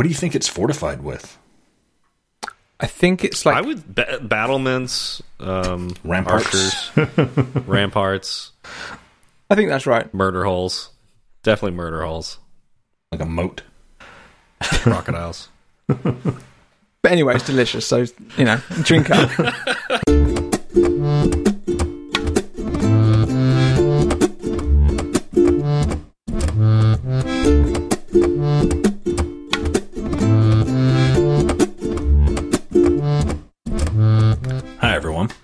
What do you think it's fortified with? I think it's like I would ba- battlements, um, Ramparts. archers, ramparts, I think that's right. murder holes. Definitely murder holes. Like a moat? Crocodiles. But anyway, it's delicious. So you know, drink up.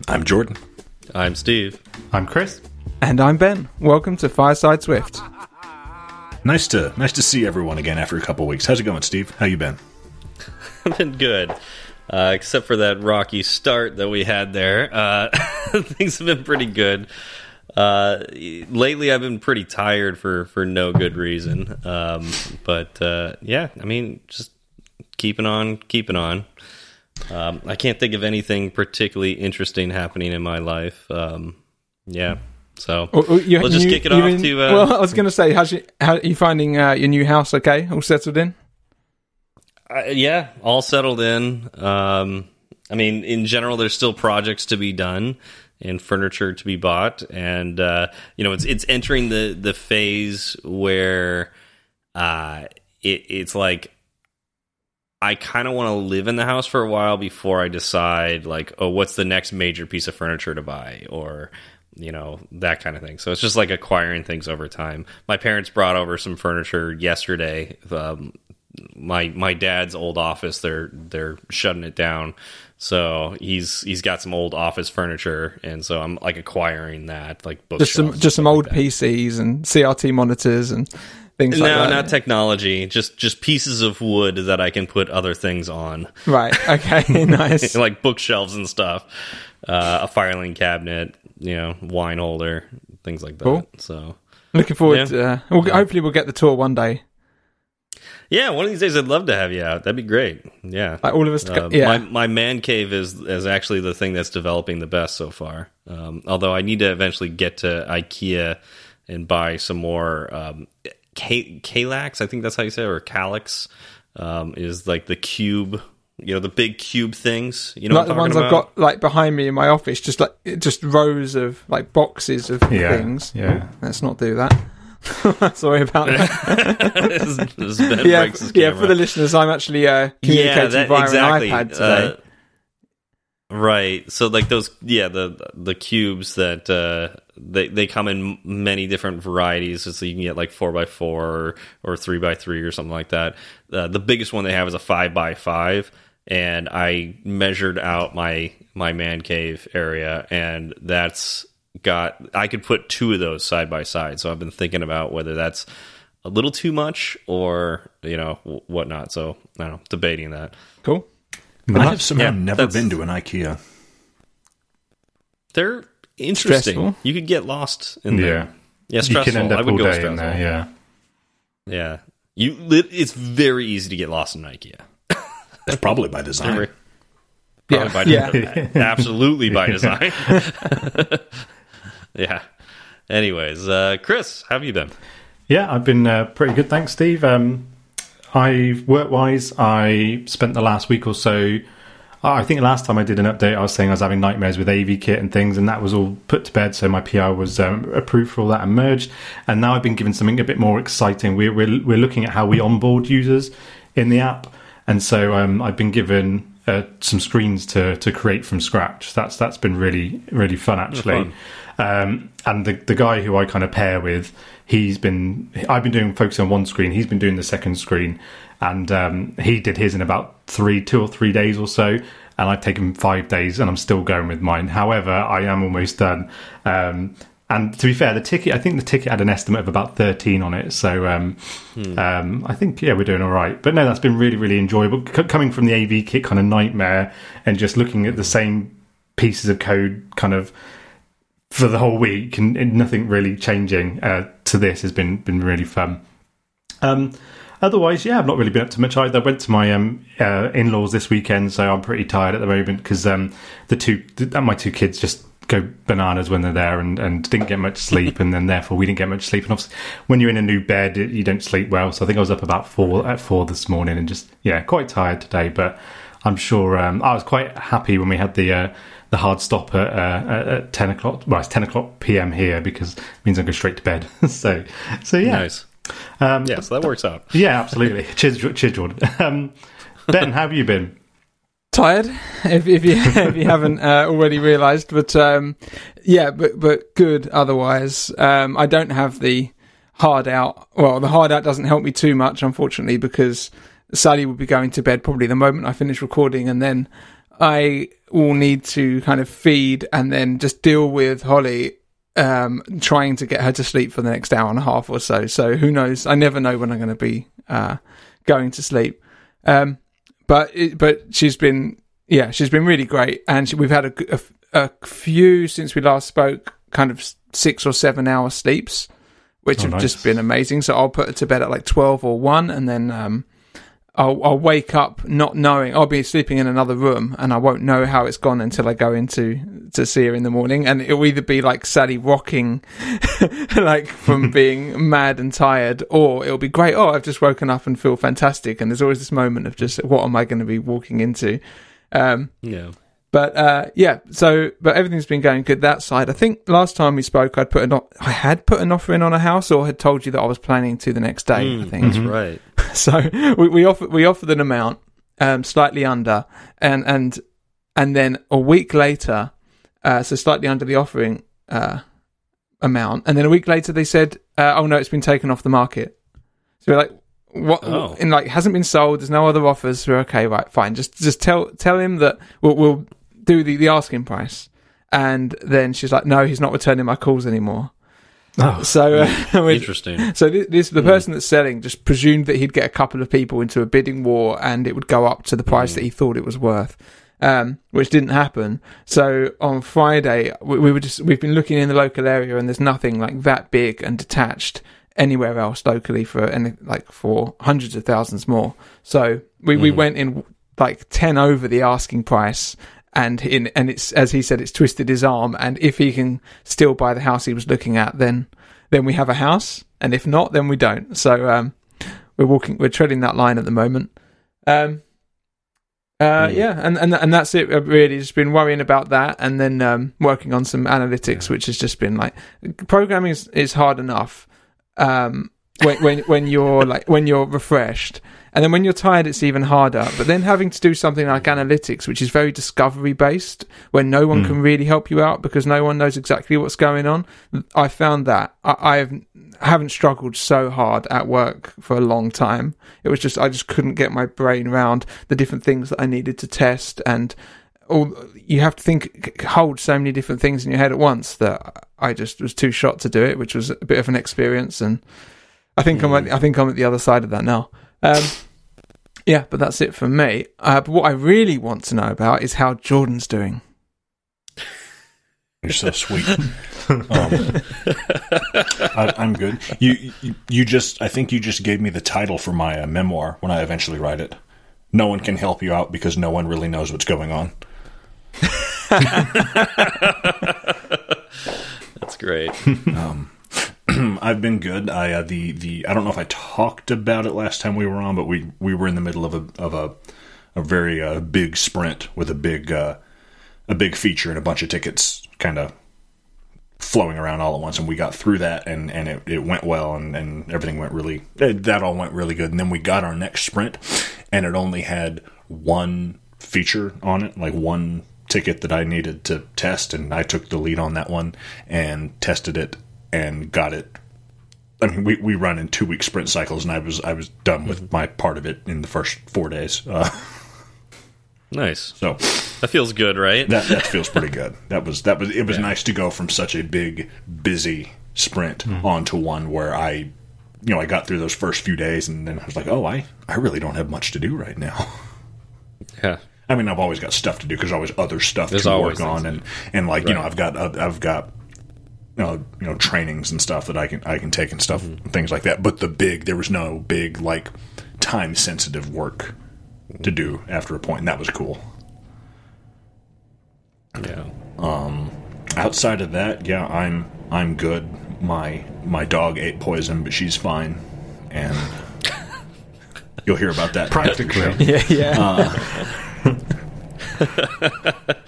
I'm Jordan. I'm Steve. I'm Chris. and I'm Ben. Welcome to Fireside Swift. Nice to nice to see everyone again after a couple weeks. How's it going, Steve? How you been? I've been good. Uh, except for that rocky start that we had there. Uh, things have been pretty good. Uh, lately, I've been pretty tired for, for no good reason. Um, but uh, yeah, I mean, just keeping on, keeping on. Um, I can't think of anything particularly interesting happening in my life. Um, yeah, so Oh, oh, you- we'll just you- kick it off in- to. Uh, well, I was going to say, how's you, how are you finding uh, your new house? Okay, all settled in. Uh, yeah, all settled in. Um, I mean, in general, there's still projects to be done and furniture to be bought, and uh, you know, it's it's entering the the phase where uh, it, it's like I kind of want to live in the house for a while before I decide, like, oh, what's the next major piece of furniture to buy, or you know that kind of thing. So it's just like acquiring things over time. My parents brought over some furniture yesterday. Um, my my dad's old office they're they're shutting it down so he's he's got some old office furniture and so i'm like acquiring that like Just some just some old like. PCs and CRT monitors and things like no that. not technology just just pieces of wood that i can put other things on right. Okay. nice. like bookshelves and stuff uh, a filing cabinet you know wine holder things like that Cool. so Looking forward. Yeah. To, uh, we'll, hopefully, we'll get the tour one day. yeah one of these days i'd love to have you out that'd be great yeah Like all of us. To Um, yeah. my my man cave is is actually the thing that's developing the best so far. Um, although I need to eventually get to IKEA and buy some more um, K- Kallax. I think that's how you say it, or Calyx um, is like the cube. You know the big cube things. You know like the what I'm ones talking I've got like behind me in my office, just like just rows of like boxes of Yeah. things. Yeah. Let's not do that. Sorry about that. This- this Ben yeah, yeah. For the listeners, I'm actually uh, communicating yeah, that, via exactly. an iPad today. Uh, right. So like those, yeah, the the cubes that uh, they they come in many different varieties. So you can get like four by four or, or three by three or something like that. Uh, the biggest one they have is a five by five, and I measured out my my man cave area, and that's got I could put two of those side by side. So I've been thinking about whether that's a little too much or you know whatnot. So I don't know, debating that. cool. I have somehow Yeah, never been to an IKEA. They're interesting. Stressful. You could get lost in Yeah. there. Yeah, You stressful. can end I up would all go day stressful. in there. Yeah. Yeah, you. It's very easy to get lost in IKEA. That's probably by design. Very- Yeah, Probably by yeah. absolutely by design. yeah. Anyways, uh, Chris, how have you been? Yeah, I've been uh, pretty good, thanks, Steve. Um, I work wise, I spent the last week or so. I think last time I did an update, I was saying I was having nightmares with AV kit and things, and that was all put to bed. So my PR was um, approved for all that and merged. And now I've been given something a bit more exciting. We're we're, we're looking at how we onboard users in the app, and so um, I've been given uh, some screens to to create from scratch. That's that's been really really fun actually. Um, and the the guy who I kind of pair with, he's been I've been doing focusing on one screen. He's been doing the second screen, and um, he did his in about three, two or three days or so. And I've taken five days, and I'm still going with mine. However, I am almost done. Um, and to be fair, the ticket I think the ticket had an estimate of about thirteen on it. So um, um, I think yeah, we're doing all right. But no, that's been really really enjoyable. C- coming from the AV kit kind of nightmare, and just looking at the same pieces of code kind of for the whole week and, and nothing really changing uh, to this has been been really fun. Um, otherwise, yeah, I've not really been up to much either. I went to my um, uh, in laws this weekend, so I'm pretty tired at the moment because um, the two th- my two kids just go bananas when they're there and, and didn't get much sleep and then therefore we didn't get much sleep. And obviously when you're in a new bed you don't sleep well. So I think I was up about four at four this morning and just yeah quite tired today. But I'm sure um, I was quite happy when we had the uh, the hard stop at, uh, at, at ten o'clock well it's ten o'clock PM here because it means I go straight to bed. So so yeah. Nice. Um, Yeah, so that works out. yeah absolutely cheers cheers Jordan um, Ben how have you been tired if, if you if you haven't uh, already realised. But um, yeah, but but good otherwise. Um, I don't have the hard out. Well, the hard out doesn't help me too much, unfortunately, because Sally will be going to bed probably the moment I finish recording, and then I will need to kind of feed and then just deal with Holly. Um, trying to get her to sleep for the next hour and a half or so. So who knows? I never know when I'm going to be uh, going to sleep. Um, but it, but she's been yeah she's been really great and she, we've had a, a, a few since we last spoke kind of six or seven hour sleeps which Oh, have nice. just been amazing so i'll put her to bed at like 12 or 1 and then um I'll, I'll wake up not knowing I'll be sleeping in another room and I won't know how it's gone until I go into to see her in the morning. And it'll either be like Sally rocking like from being mad and tired or it'll be great oh I've just woken up and feel fantastic. And there's always this moment of just what am I going to be walking into? Um Yeah. But uh, yeah, so but everything's been going good that side. I think last time we spoke, I'd put an o- I had put an offer in on a house, or had told you that I was planning to the next day. I Mm, think That's right. so. We, we offered we offered an amount, um, slightly under, and and and then a week later, uh, so slightly under the offering uh, amount, and then a week later they said, uh, "Oh no, it's been taken off the market." So we're like, "What?" Oh. And like, hasn't been sold. There's no other offers. We're okay, right? Fine. Just just tell tell him that we'll, we'll do the the asking price. And then she's like, "No, he's not returning my calls anymore." oh So uh, we- Interesting. so this, this the person that's selling just presumed that he'd get a couple of people into a bidding war and it would go up to the price that he thought it was worth, um, which didn't happen. So on Friday we, we were just we've been looking in the local area and there's nothing like that big and detached anywhere else locally for any like for hundreds of thousands more. So we, we went in like ten over the asking price. And in and it's as he said, it's twisted his arm. And if he can still buy the house he was looking at, then then we have a house, and if not, then we don't. So um, we're walking, we're treading that line at the moment. Um, uh, yeah, and, and and that's it. I've really just been worrying about that, and then um, working on some analytics, which has just been like programming is, is hard enough. Um, when when when you're like when you're refreshed, and then when you're tired, it's even harder. But then having to do something like analytics, which is very discovery based, where no one can really help you out because no one knows exactly what's going on. I found that I, I've haven't struggled so hard at work for a long time. It was just I just couldn't get my brain around the different things that I needed to test and all you have to think hold so many different things in your head at once that I just was too shot to do it, which was a bit of an experience and I think I'm at, I think I'm at the other side of that now. Um, yeah, but that's it for me. Uh, but what I really want to know about is how Jordan's doing. You're so sweet. um, I, I'm good. You, you, you just, I think you just gave me the title for my uh, memoir when I eventually write it. No one can help you out because no one really knows what's going on. That's great. I've been good. I uh, the the I don't know if I talked about it last time we were on, but we we were in the middle of a of a a very uh, big sprint with a big uh, a big feature and a bunch of tickets kind of flowing around all at once. And we got through that and and it, it went well and and everything went really that that all went really good. And then we got our next sprint and it only had one feature on it like one ticket that I needed to test. And I took the lead on that one and tested it and got it I mean, we, we run in two week sprint cycles, and I was I was done with my part of it in the first four days. Uh, Nice. so That feels good, right? that that feels pretty good. That was that was it was nice to go from such a big busy sprint onto one where I, you know, I got through those first few days, and then I was like, oh, I I really don't have much to do right now. yeah. I mean, I've always got stuff to do because always other stuff There's to work on, and and like you know, I've got I've got you know you know trainings and stuff that I can I can take and stuff Mm-hmm. things like that. But the big there was no big like time sensitive work to do after a point, and that was cool. Yeah. outside of that, yeah, I'm I'm good. My my dog ate poison, but she's fine, and you'll hear about that Practically. Yeah, yeah. Uh,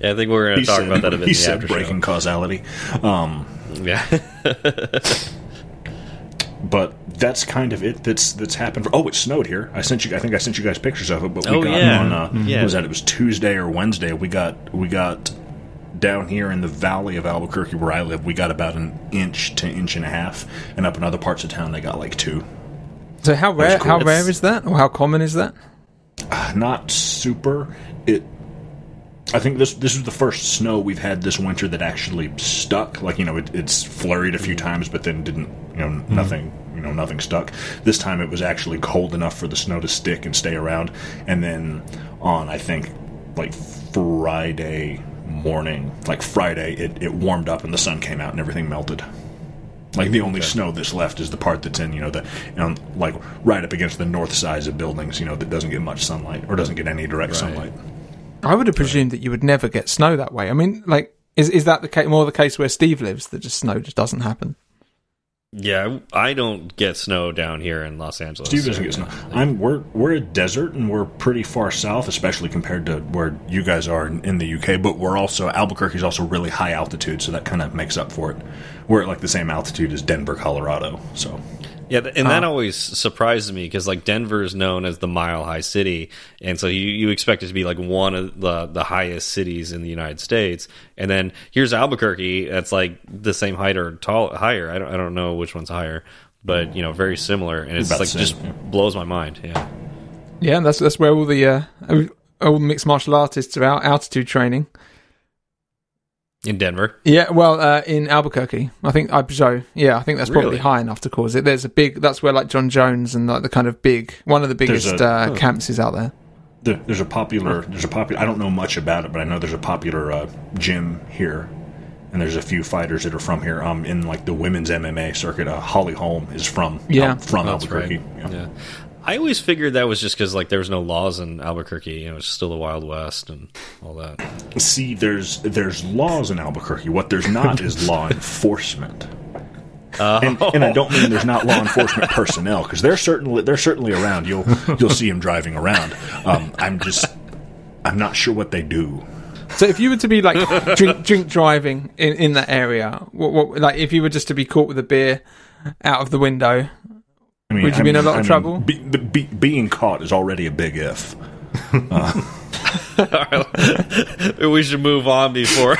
Yeah, I think we're going to talk said, about that a bit. he in the said after breaking causality. Um. Yeah. but that's kind of it. That's that's happened. For, oh, it snowed here. I sent you. I think I sent you guys pictures of it. But we Oh, got yeah. on. Uh, Yeah. what was that? It was Tuesday or Wednesday. We got we got down here in the valley of Albuquerque where I live. We got about an inch to inch and a half, and up in other parts of town they got like two. so how rare cool. how It's- rare is that, or how common is that? Not super. It. I think this this is the first snow we've had this winter that actually stuck. Like you know, it, it's flurried a few mm-hmm. times, but then didn't. You know, mm-hmm. nothing. You know, nothing stuck. This time it was actually cold enough for the snow to stick and stay around. And then on, I think, like Friday morning, like Friday, it, it warmed up and the sun came out and everything melted. Like the only snow that's left is the part that's in, you know, the you know, like right up against the north sides of buildings, you know, that doesn't get much sunlight or doesn't get any direct sunlight. I would have presumed that you would never get snow that way. I mean, like, is is that the case, more the case where Steve lives that just snow just doesn't happen? Yeah, I don't get snow down here in Los Angeles. Steve doesn't get snow. I'm we're we're a desert and we're pretty far south, especially compared to where you guys are in, in the UK. But we're also Albuquerque's also really high altitude, so that kind of makes up for it. We're at like the same altitude as Denver, Colorado. So Yeah, and that always surprises me because like Denver is known as the mile high city, and so you, you expect it to be like one of the the highest cities in the United States, and then here's Albuquerque that's like the same height or tall higher. I don't I don't know which one's higher, but you know very similar, and it's like the just yeah. blows my mind. Yeah, Yeah, that's that's where all the uh, all mixed martial artists are out altitude training. In Denver. Yeah, well, uh, in Albuquerque, I think I so yeah, I think that's probably Really? high enough to cause it. There's a big that's where like Jon Jones and like the kind of big one of the biggest a- uh, camps is out there. there, there's a popular there's a popular. I don't know much about it, but I know there's a popular uh, gym here. And there's a few fighters that are from here. Um, in like the women's MMA circuit, uh, Holly Holm is from Yeah. Al- from That's Albuquerque. right. Yeah. Yeah. I always figured that was just because like there was no laws in Albuquerque. You know, it's still the Wild West and all that. See, there's there's laws in Albuquerque. What there's not is law enforcement. And, and I don't mean there's not law enforcement personnel because they're certainly they're certainly around. You'll you'll see them driving around. Um, I'm just I'm not sure what they do. So if you were to be like drink drink driving in, in that area, what, what like if you were just to be caught with a beer out of the window, I mean, Would you I be in a mean- lot of I mean, trouble? Be, be, being caught is already a big if. we should move on before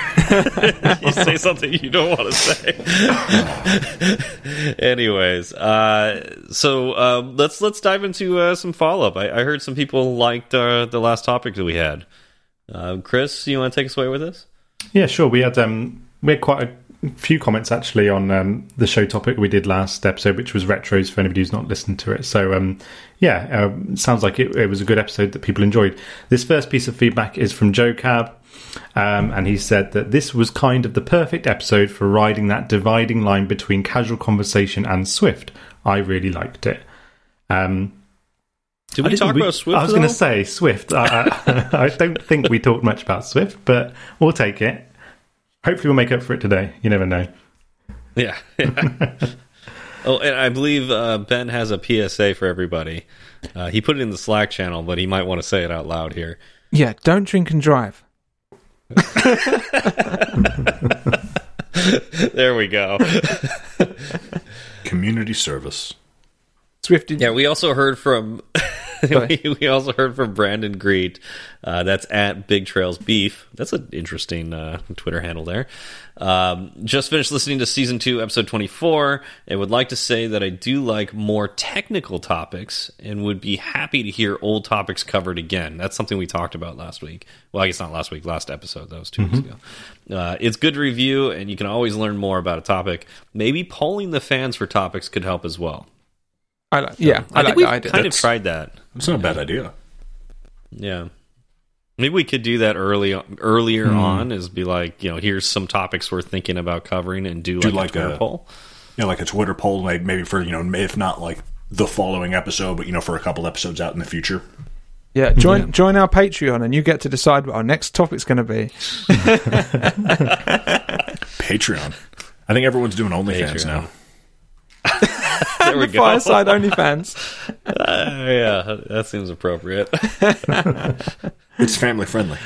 you say something you don't want to say. Anyways, uh, so um, let's let's dive into uh, some follow up. I, I heard some people liked uh, the last topic that we had. Uh, Chris, you want to take us away with this? Yeah, sure. We had um, we had quite a few comments actually on um, the show topic we did last episode, which was retros for anybody who's not listened to it. So um, yeah, um, sounds like it, it was a good episode that people enjoyed. This first piece of feedback is from Joe Cab. Um, and he said that this was kind of the perfect episode for riding that dividing line between casual conversation and Swift. I really liked it. Um, Did we talk about Swift? I was going to say Swift. I, I, I don't think we talked much about Swift, but we'll take it. Hopefully, we'll make up for it today. You never know. Yeah. oh, and I believe uh, Ben has a PSA for everybody. Uh, he put it in the Slack channel, but he might want to say it out loud here. yeah, don't drink and drive. There we go. Community service. Swifty. Yeah, we also heard from we, we also heard from Brandon Greet. Uh, that's at Big Trails Beef. That's an interesting uh, Twitter handle there. Um, just finished listening to season two, episode twenty four, and would like to say that I do like more technical topics and would be happy to hear old topics covered again. That's something we talked about last week. Well, I guess not last week, last episode. That was 2 weeks ago. Uh, it's good to review, and you can always learn more about a topic. Maybe polling the fans for topics could help as well. I like, yeah, I, I, like think we've the idea. kind of That's- tried that. It's not a bad idea. Yeah. Maybe we could do that early earlier hmm. on is be like, you know, here's some topics we're thinking about covering and do, Do like, like a Twitter a- poll. You know, like a Twitter poll, like maybe for you know, if not like the following episode, but you know, for a couple episodes out in the future. Yeah, join join our Patreon, and you get to decide what our next topic's going to be. Patreon. I think everyone's doing OnlyFans Patreon. now. There we the go. Fireside OnlyFans. Uh, yeah, that seems appropriate. It's family friendly.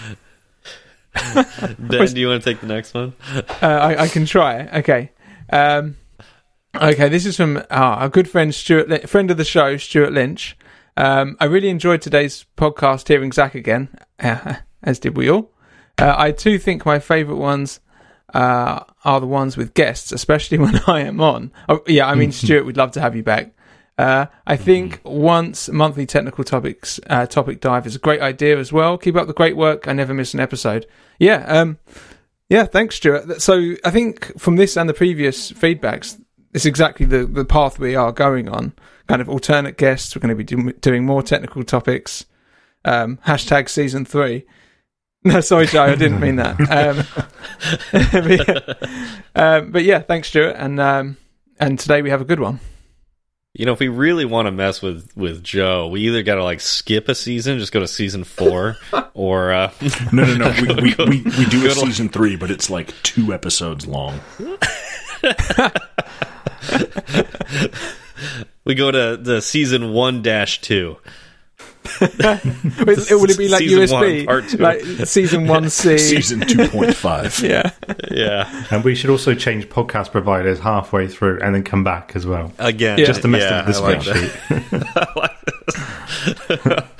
Ben, do you want to take the next one? Uh, I, I can try. Okay. Um, okay, this is from ah, our good friend Stewart, Lin- friend of the show, Stewart Lynch. Um, I really enjoyed today's podcast, hearing Zach again, uh, as did we all. Uh, I too think my favourite ones uh, are the ones with guests, especially when I am on. Oh, yeah, I mean, Stewart, we'd love to have you back. Uh, I think once monthly technical topics uh, topic dive is a great idea as well. Keep up the great work. I never miss an episode. Yeah, um, yeah. Thanks, Stewart. So I think from this and the previous feedbacks, it's exactly the the path we are going on. Kind of alternate guests. We're going to be do, doing more technical topics. Um, hashtag season three. No, sorry, Joe, I didn't mean that. Um, but, yeah. Um, but yeah, thanks, Stewart, and um, and today we have a good one. You know, if we really want to mess with with Joe, we either got to like skip a season, just go to season four, or uh, No, no, no. We, we, we, we do a season three, but it's like two episodes long. we go to the season one dash two. It, it would it be like Season one, USB, part two. like season one C? Season 2.5. Yeah, Yeah, And we should also change podcast providers halfway through and then come back as well. again, Yeah. Just to mess yeah, up the I like that. spreadsheet.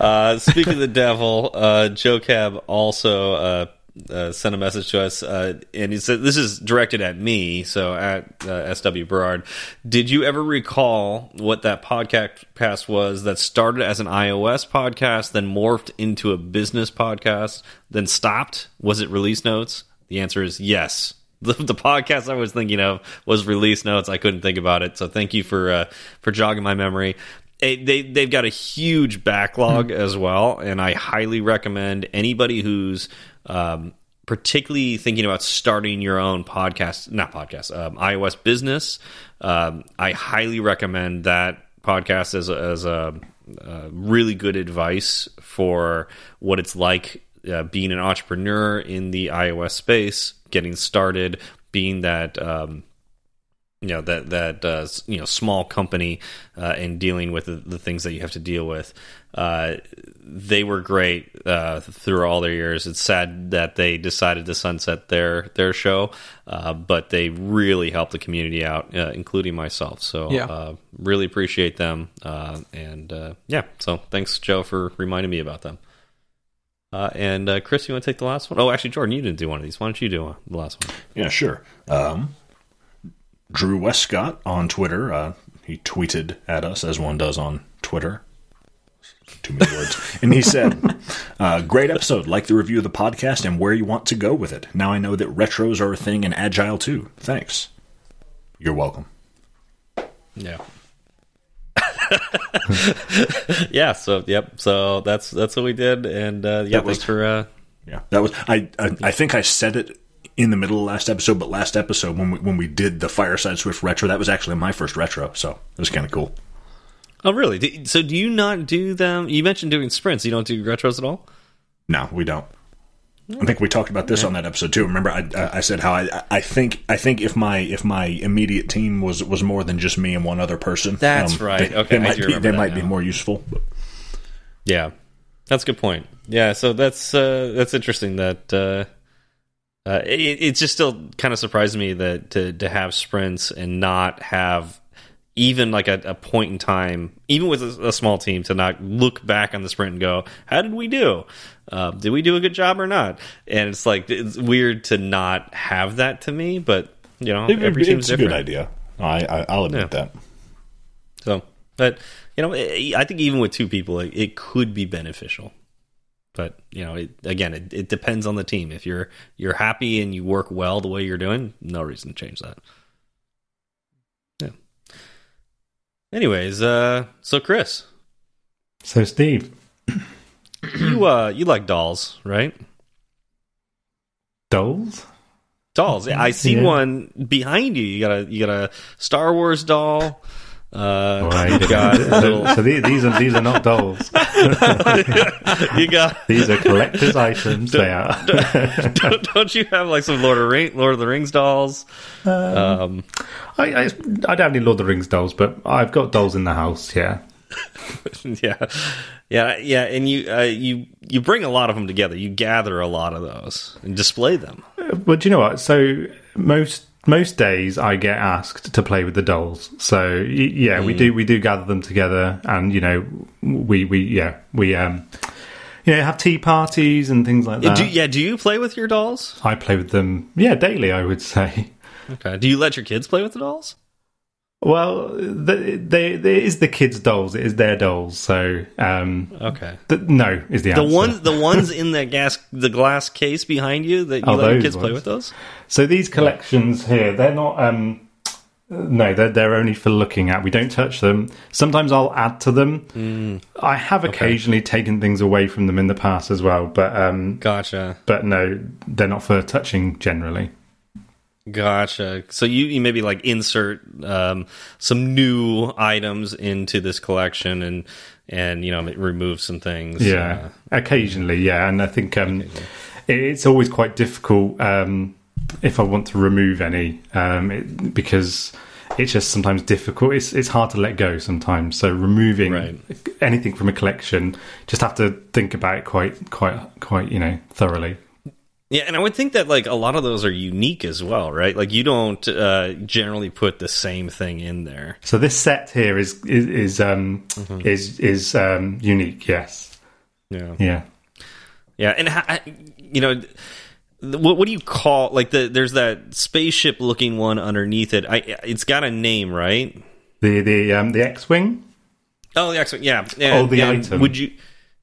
Uh, speaking of the devil, uh, Joe Cab also uh, uh, sent a message to us, uh, and he said this is directed at me, so at uh, SW Berard. Did you ever recall what that podcast past was that started as an iOS podcast, then morphed into a business podcast, then stopped? Was it Release Notes? The answer is yes. The, the podcast I was thinking of was Release Notes. I couldn't think about it, so thank you for uh, for jogging my memory they they've got a huge backlog as well, and I highly recommend anybody who's um, particularly thinking about starting your own podcast, not podcast, um, iOS business. Um, I highly recommend that podcast as a, as a, really good advice for what it's like uh, being an entrepreneur in the iOS space, getting started, being that. Um, you know that that uh, you know small company uh, and dealing with the, the things that you have to deal with. Uh, they were great uh, through all their years. It's sad that they decided to sunset their their show, uh, but they really helped the community out, uh, including myself. So Yeah. uh, really appreciate them. Uh, and uh, yeah, so thanks Joe for reminding me about them. Uh, and uh, Chris, you want to take the last one? Oh, actually, Jordan, you didn't do one of these. Why don't you do uh, the last one? Yeah, sure. Um, Drew Westcott on Twitter. Uh, he tweeted at us, as one does on Twitter. Too many words. And he said, uh, Great episode. Like the review of the podcast and where you want to go with it. Now I know that retros are a thing and agile too. Thanks. You're welcome. Yeah. yeah. So yep. So that's that's what we did, and uh, yeah, That was- thanks for. Uh, Yeah, that was I. I, I think I said it in the middle of last episode, but last episode when we when we did the Fireside Swift retro, that was actually my first retro, so it was kind of cool. oh, really? So do you not do them? You mentioned doing sprints. You don't do retros at all. No, we don't. I think we talked about this on that episode too. Remember, I, I said how I I think I think if my if my immediate team was was more than just me and one other person, um, That's right. They, Okay, they might be they might be more useful. Yeah, that's a good point. Yeah, so that's uh, that's interesting. That uh, uh, it, it just still kind of surprised me that to to have sprints and not have even like a, a point in time, even with a, a small team, to not look back on the sprint and go, "How did we do? Uh, did we do a good job or not?" And it's like it's weird to not have that to me, but you know, it, every team's it's a good idea. I, I I'll admit Yeah. that. So, but you know, I I think even with two people, it, it could be beneficial. But you know, it, again, it, it depends on the team. If you're you're happy and you work well the way you're doing, no reason to change that. Yeah. Anyways, uh, so Chris, So, Steve, you uh, you like dolls, right? dolls? Dolls. I see Yeah. one behind you. You got a you got a Star Wars doll. Uh, Right. got little, so these, these are these are not dolls. you got. These are collector's items. They are. don't, don't you have like some Lord of Ring, Lord of the Rings dolls? Um, I, I, I don't have any Lord of the Rings dolls, but I've got dolls in the house. Yeah. yeah, yeah, yeah. And you, uh, you, you bring a lot of them together. You gather a lot of those and display them. But do you know what? So most most days I get asked to play with the dolls. So yeah, we do we do gather them together, and you know we we yeah we um you know have tea parties and things like that. Do, yeah, do you play with your dolls? I play with them yeah daily. I would say. Okay. Do you let your kids play with the dolls? Well, the, they, it is the kids' dolls. It is their dolls. So, um, Okay. the, no is the The answer. ones, the ones in the gas, the glass case behind you that you Oh, let your those kids play with those. So these collections here, they're not. Um, no, they're they're only for looking at. We don't touch them. Sometimes I'll add to them. Mm. I have occasionally taken things away from them in the past as well, but um, Gotcha. but no, they're not for touching generally. Gotcha. So you, you maybe like insert um, some new items into this collection and and you know remove some things. Yeah, occasionally, yeah, and I think um, it, it's always quite difficult um, if I want to remove any um, it, because it's just sometimes difficult. It's it's hard to let go sometimes. So removing Right. anything from a collection, just have to think about it quite quite quite you know thoroughly. Yeah, and I would think that like a lot of those are unique as well, right? Like you don't uh, generally put the same thing in there. So this set here is is is um, Mm-hmm. is is um, unique. Yes, Yeah, yeah. yeah, and you know. What, what do you call like the? There's that spaceship looking one underneath it. I it's got a name, right? The the um, the X wing. Oh, the X-wing, yeah. Oh, the and item. Would you?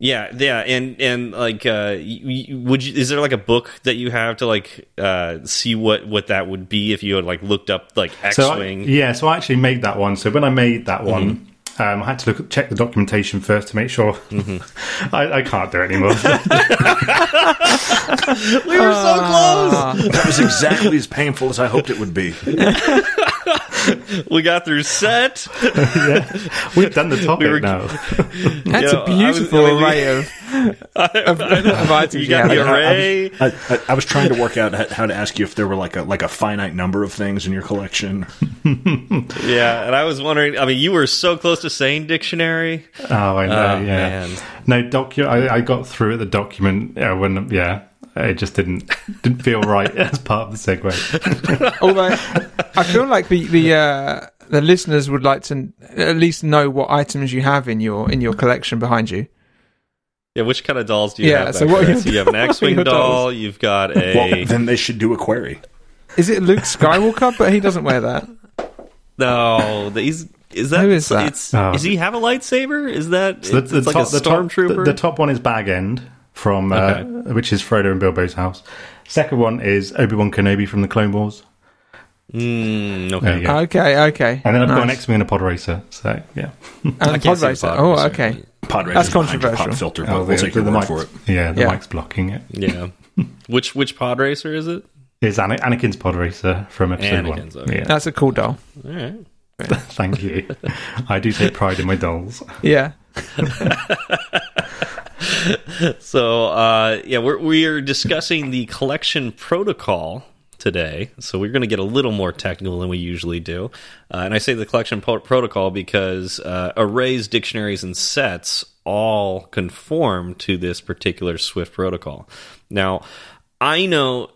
Yeah, yeah, and and like, uh, you, you- would you? Is there like a book that you have to like uh see what what that would be if you had like looked up like So I, X-wing? yeah, so I actually made that one. So when I made that one, um, I had to look check the documentation first to make sure. I, I can't do it anymore. we were so close. That was exactly as painful as I hoped it would be. We got through set. We've done the topic were- now. That's You know, a beautiful was- I mean, array of, of, of items. You got yeah. the array. I, I, I was trying to work out how- how to ask you if there were like a like a finite number of things in your collection. Yeah, and I was wondering. I mean, you were so close to saying dictionary. Oh, I know. Oh, yeah. man. No docu. I, I got through at the document uh, when. Yeah. It just didn't didn't feel right as part of the segue. Although I feel like the the uh, the listeners would like to at least know what items you have in your in your collection behind you. Yeah, which kind of dolls do you Yeah, have? so what are there? your- So you have an X-wing doll. dolls? You've got a Well, then they should do a query. Is it Luke Skywalker? but he doesn't wear that. no. the- He's is that Who is that? It's Oh. does he have a lightsaber? Is that So it's, it's like a stormtrooper? the, the top one is Bag End from uh, Okay. which is Frodo and Bilbo's house. Second one is Obi Wan Kenobi from the Clone Wars. Mm, okay. Okay, okay. And then I've got an X Wing and a Pod Racer. So yeah, And I a can't pod racer. pod Oh, okay. Pod Racer. That's Racer's behind controversial. Pop filter, Oh, we'll the- take your the word mic- for it. Yeah, the Yeah. mic's blocking it. Yeah. which which pod racer is it? Is Ana- Anakin's Pod Racer from episode Anakin's, one? okay. Yeah, That's a cool doll. All right. thank you. I do take pride in my dolls. Yeah. So uh, yeah, we're we are discussing the collection protocol today. So we're going to get a little more technical than we usually do. Uh, and I say the collection protocol because uh, arrays, dictionaries, and sets all conform to this particular Swift protocol. Now, I know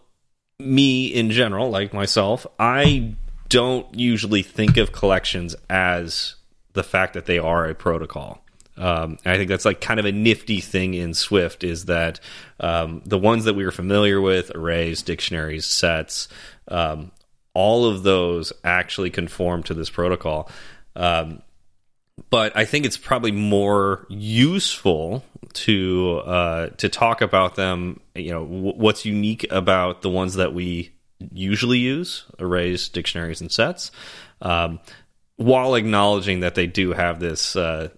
me in general, like myself, I don't usually think of collections as the fact that they are a protocol. Um, and I think that's like kind of a nifty thing in Swift is that um, the ones that we are familiar with, arrays, dictionaries, sets, um, all of those actually conform to this protocol. Um, but I think it's probably more useful to uh, to talk about them. You know, what's unique about the ones that we usually use: arrays, dictionaries, and sets. Um, while acknowledging that they do have this, uh,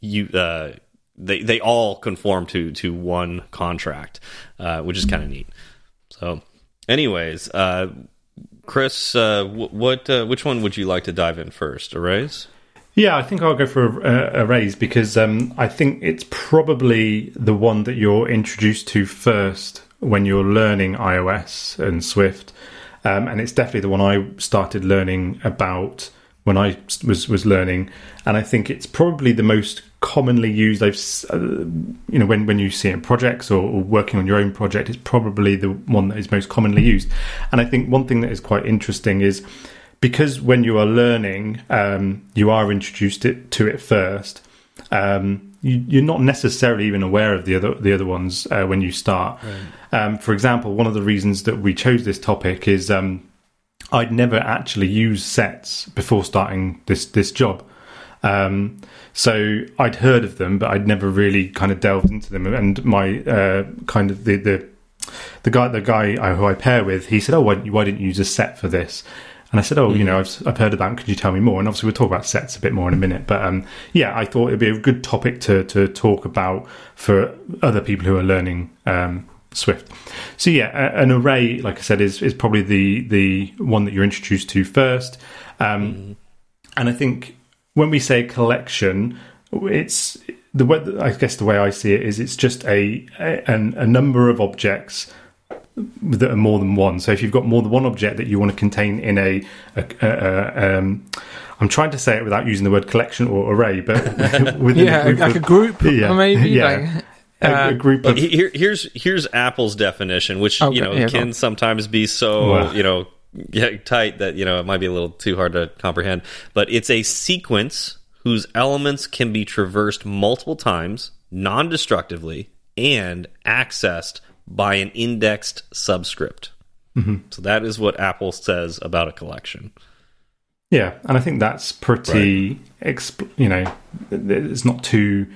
you uh, they they all conform to to one contract, uh, which is kind of neat. So, anyways, uh, Chris, uh, what uh, which one would you like to dive in first? Arrays. Yeah, I think I'll go for a, arrays because um, I think it's probably the one that you're introduced to first when you're learning iOS and Swift, um, and it's definitely the one I started learning about when I was was learning, and I think it's probably the most commonly used. I've uh, you know when when you see it in projects or, or, working on your own project, it's probably the one that is most commonly used. And I think one thing that is quite interesting is because when you are learning, um, you are introduced it, to it first. Um, you, are not necessarily even aware of the other the other ones uh, when you start. Right. Um, for example, one of the reasons that we chose this topic is um, I'd never actually used sets before starting this this job. Um, so I'd heard of them, but I'd never really kind of delved into them. And my uh, kind of the, the the guy the guy who I pair with, he said, "Oh, why, why didn't you use a set for this?" And I said, "Oh, mm-hmm. you know, I've, I've heard of that. Could you tell me more?" And obviously, we'll talk about sets a bit more in a minute. But um, yeah, I thought it'd be a good topic to to talk about for other people who are learning um, Swift. So yeah, an array, like I said, is is probably the the one that you're introduced to first. Um, mm-hmm. And I think when we say collection, it's the way I guess the way I see it is it's just a a, a number of objects that are more than one. So if you've got more than one object that you want to contain in a, a, a um, I'm trying to say it without using the word collection or array, but within yeah, a like a group, yeah, maybe. Yeah. Like, a, a, group of here, here's here's Apple's definition, which okay, you know can sometimes be so you know tight that you know it might be a little too hard to comprehend. But it's a sequence whose elements can be traversed multiple times, non-destructively, and accessed by an indexed subscript. Mm -hmm. So that is what Apple says about a collection. Yeah, and I think that's pretty, right. you know, it's not too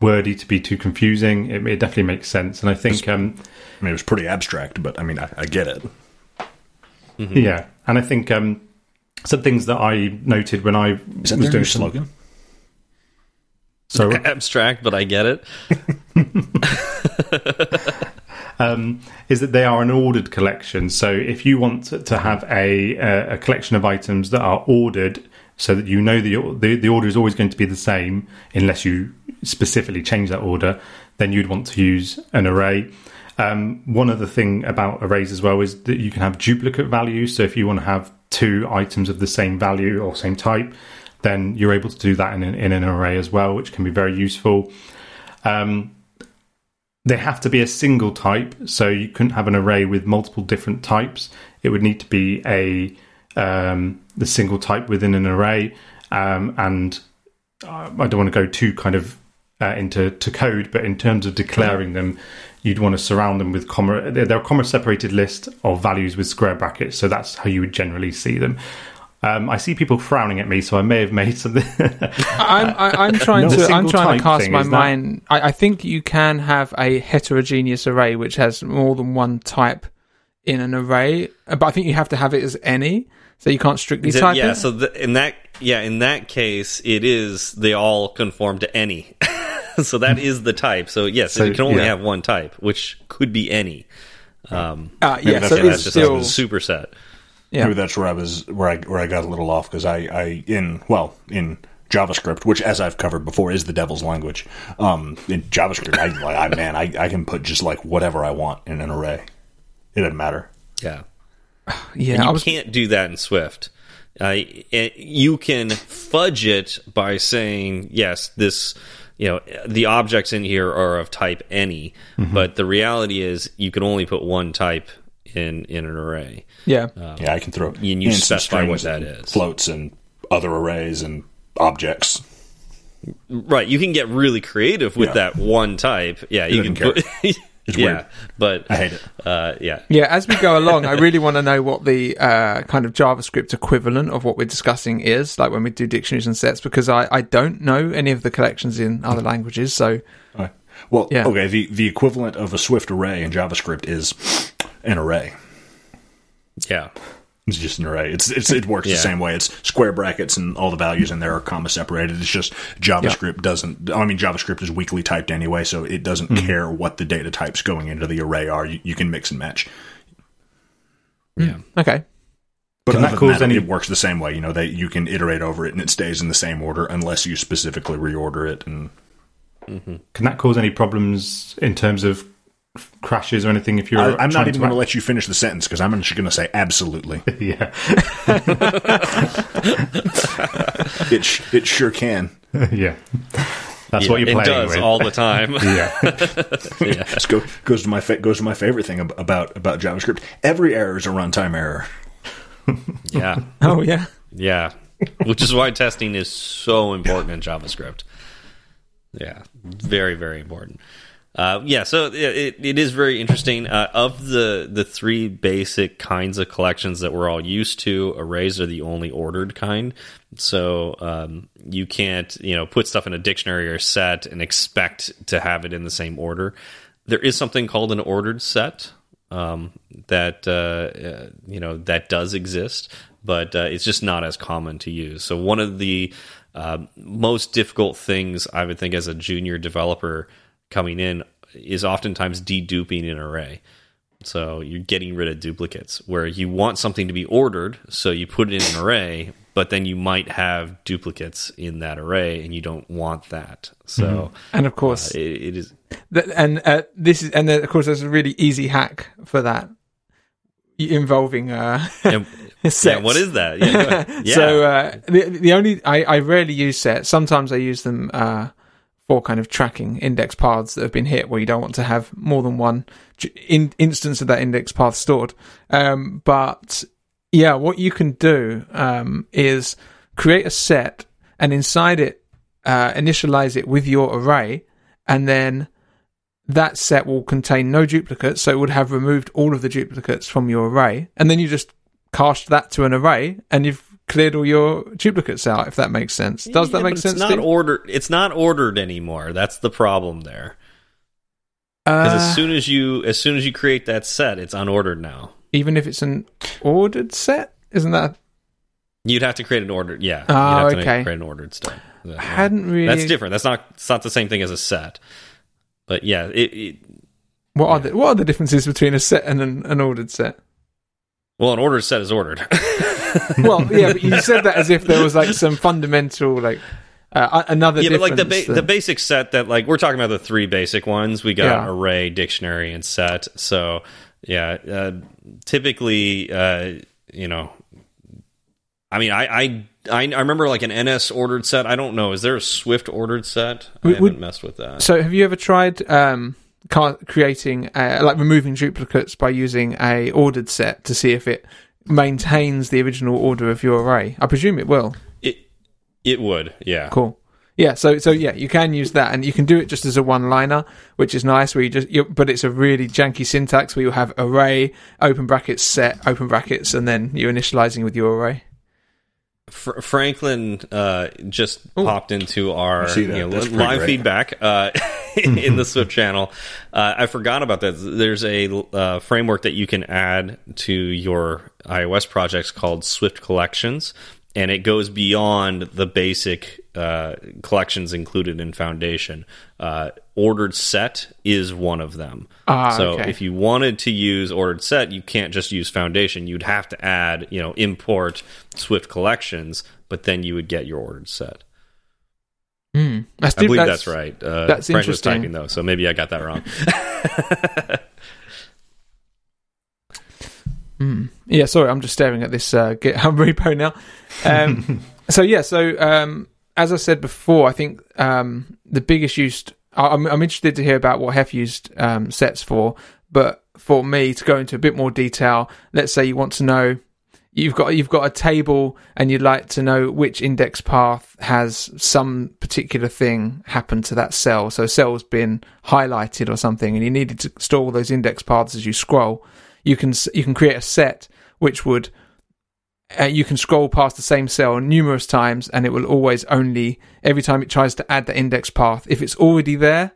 wordy to be too confusing. It, it definitely makes sense, and I think, um, I mean, it was pretty abstract, but I mean, I, I get it. Mm -hmm. Yeah, and I think um, some things that I noted when I is that was doing slogan. So abstract, but I get it. um, is that they are an ordered collection. So if you want to have a, a collection of items that are ordered, so that you know the, the, the order is always going to be the same, unless you specifically change that order, then you'd want to use an array. Um, one other thing about arrays as well is that you can have duplicate values. So if you want to have two items of the same value or same type, then you're able to do that in an, in an array as well, which can be very useful. Um, they have to be a single type, so you couldn't have an array with multiple different types. It would need to be a um, the single type within an array, um, and uh, I don't want to go too kind of uh, into to code, but in terms of declaring them, you'd want to surround them with comma. They're, a comma separated list of values with square brackets, so that's how you would generally see them. Um, I see people frowning at me, so I may have made something. I'm, I, am trying to I'm trying to cast thing, my mind. I, I, think you can have a heterogeneous array which has more than one type in an array, but I think you have to have it as any, so you can't strictly it, type yeah, it. so the, in that yeah in that case, it is they all conform to any. so that is the type. So yes, so, you can only yeah. have one type, which could be any. Um, uh, yeah, so that's just still, a superset. Yeah. Maybe that's where I was where I where I got a little off because I, I in well in JavaScript, which as I've covered before is the devil's language. Um, in JavaScript, I, I man, I, I can put just like whatever I want in an array. It doesn't matter. Yeah, yeah. And you was... can't do that in Swift. Uh, you can fudge it by saying yes, this you know the objects in here are of type any, mm -hmm. but the reality is you can only put one type in in an array. Yeah, um, yeah, I can throw and you specify what that is. Floats and other arrays and objects. Right, you can get really creative with yeah. that one type. Yeah, you can. Put, It's yeah, weird. but I hate it. Uh, yeah, yeah. As we go along, I really want to know what the uh, kind of JavaScript equivalent of what we're discussing is, like when we do dictionaries and sets, because I, I don't know any of the collections in other languages. So, right. well, yeah. okay. The the equivalent of a Swift array in JavaScript is an array. Yeah. It's just an array. It's, it's it works yeah. the same way. It's square brackets and all the values in there are comma separated. It's just JavaScript yeah. doesn't. I mean, JavaScript is weakly typed anyway, so it doesn't mm-hmm. care what the data types going into the array are. You, you can mix and match. Yeah. Okay. But Can other that than cause that, any- it works the same way. You know, they you can iterate over it and it stays in the same order unless you specifically reorder it. And Can that cause any problems in terms of crashes or anything if you're? I, I'm not even going to let you finish the sentence because I'm just going to say absolutely. Yeah, it sh- it sure can. yeah. That's Yeah, what you're it playing does with. all the time. yeah, yeah. This go, goes to my fa- goes to my favorite thing ab- about about JavaScript. Every error is a runtime error. yeah. Oh yeah. Yeah. Which is why testing is so important in JavaScript. Yeah. Very, very important. Uh, yeah, so it, it, is very interesting. Uh, of the the three basic kinds of collections that we're all used to, arrays are the only ordered kind. So um, you can't, you know, put stuff in a dictionary or set and expect to have it in the same order. There is something called an ordered set um, that uh, uh, you know that does exist, but uh, it's just not as common to use. So one of the most difficult things I would think as a junior developer coming in is oftentimes deduping an array. So you're getting rid of duplicates where you want something to be ordered, so you put it in an array, but then you might have duplicates in that array, and you don't want that. So And of course, it, it is and uh, this is and then, of course there's a really easy hack for that involving uh and- yeah. What is that? Yeah, yeah. so uh the the only I, I rarely use sets sometimes i use them uh for kind of tracking index paths that have been hit where you don't want to have more than one in, instance of that index path stored. Um but yeah what you can do um is create a set and inside it uh initialize it with your array and then that set will contain no duplicates, so it would have removed all of the duplicates from your array, and then you just cast that to an array, and you've cleared all your duplicates out. If that makes sense, does that make sense? It's not Steve? ordered. It's not ordered anymore. That's the problem there. Because Uh, as soon as you as soon as you create that set, it's unordered now. even if it's an ordered set, isn't that? You'd have to create an ordered. Yeah. Oh, you'd have to okay. create an ordered set. Yeah. I hadn't really. That's different. That's not. It's not the same thing as a set. But yeah, it, it What are the what are the differences between a set and an, an ordered set? Well, an ordered set is ordered. Well, yeah, but you said that as if there was like some fundamental like uh, another. yeah, but like the ba- that- the basic set that like we're talking about the three basic ones. We got Yeah. array, dictionary, and set. So yeah, uh, typically, uh, you know, I mean, I, I I I remember like an NS ordered set. I don't know. Is there a Swift ordered set? I Would- haven't messed with that. So, have you ever tried um, creating uh, like removing duplicates by using a ordered set to see if it maintains the original order of your array? I presume it will. It it would, yeah. Cool. Yeah. So, so yeah, you can use that, and you can do it just as a one-liner, which is nice. Where you just, you, but it's a really janky syntax where you have array open brackets set open brackets, and then you're initializing with your array. Fr- Franklin uh, just popped into our you know, live great. feedback uh, in the Swift channel. Uh, I forgot about that. There's a uh, framework that you can add to your iOS projects called Swift Collections, and it goes beyond the basic uh, collections included in Foundation. Uh, ordered set is one of them. Ah, so okay. if you wanted to use ordered set, you can't just use Foundation. You'd have to add, you know, import Swift collections, but then you would get your ordered set. Mm. That's, I believe that's that's, right. Uh, that's Frank was typing though, so maybe I got that wrong. Mm. Yeah, sorry, I'm just staring at this uh, GitHub repo now. Um, so yeah, so um, as I said before, I think um, the biggest use. I- I'm, I'm interested to hear about what Hef used um, sets for, but for me to go into a bit more detail, let's say you want to know you've got you've got a table and you'd like to know which index path has some particular thing happen to that cell. So a cell's been highlighted or something, and you needed to store all those index paths as you scroll. You can you can create a set which would uh, you can scroll past the same cell numerous times, and it will always only every time it tries to add the index path if it's already there.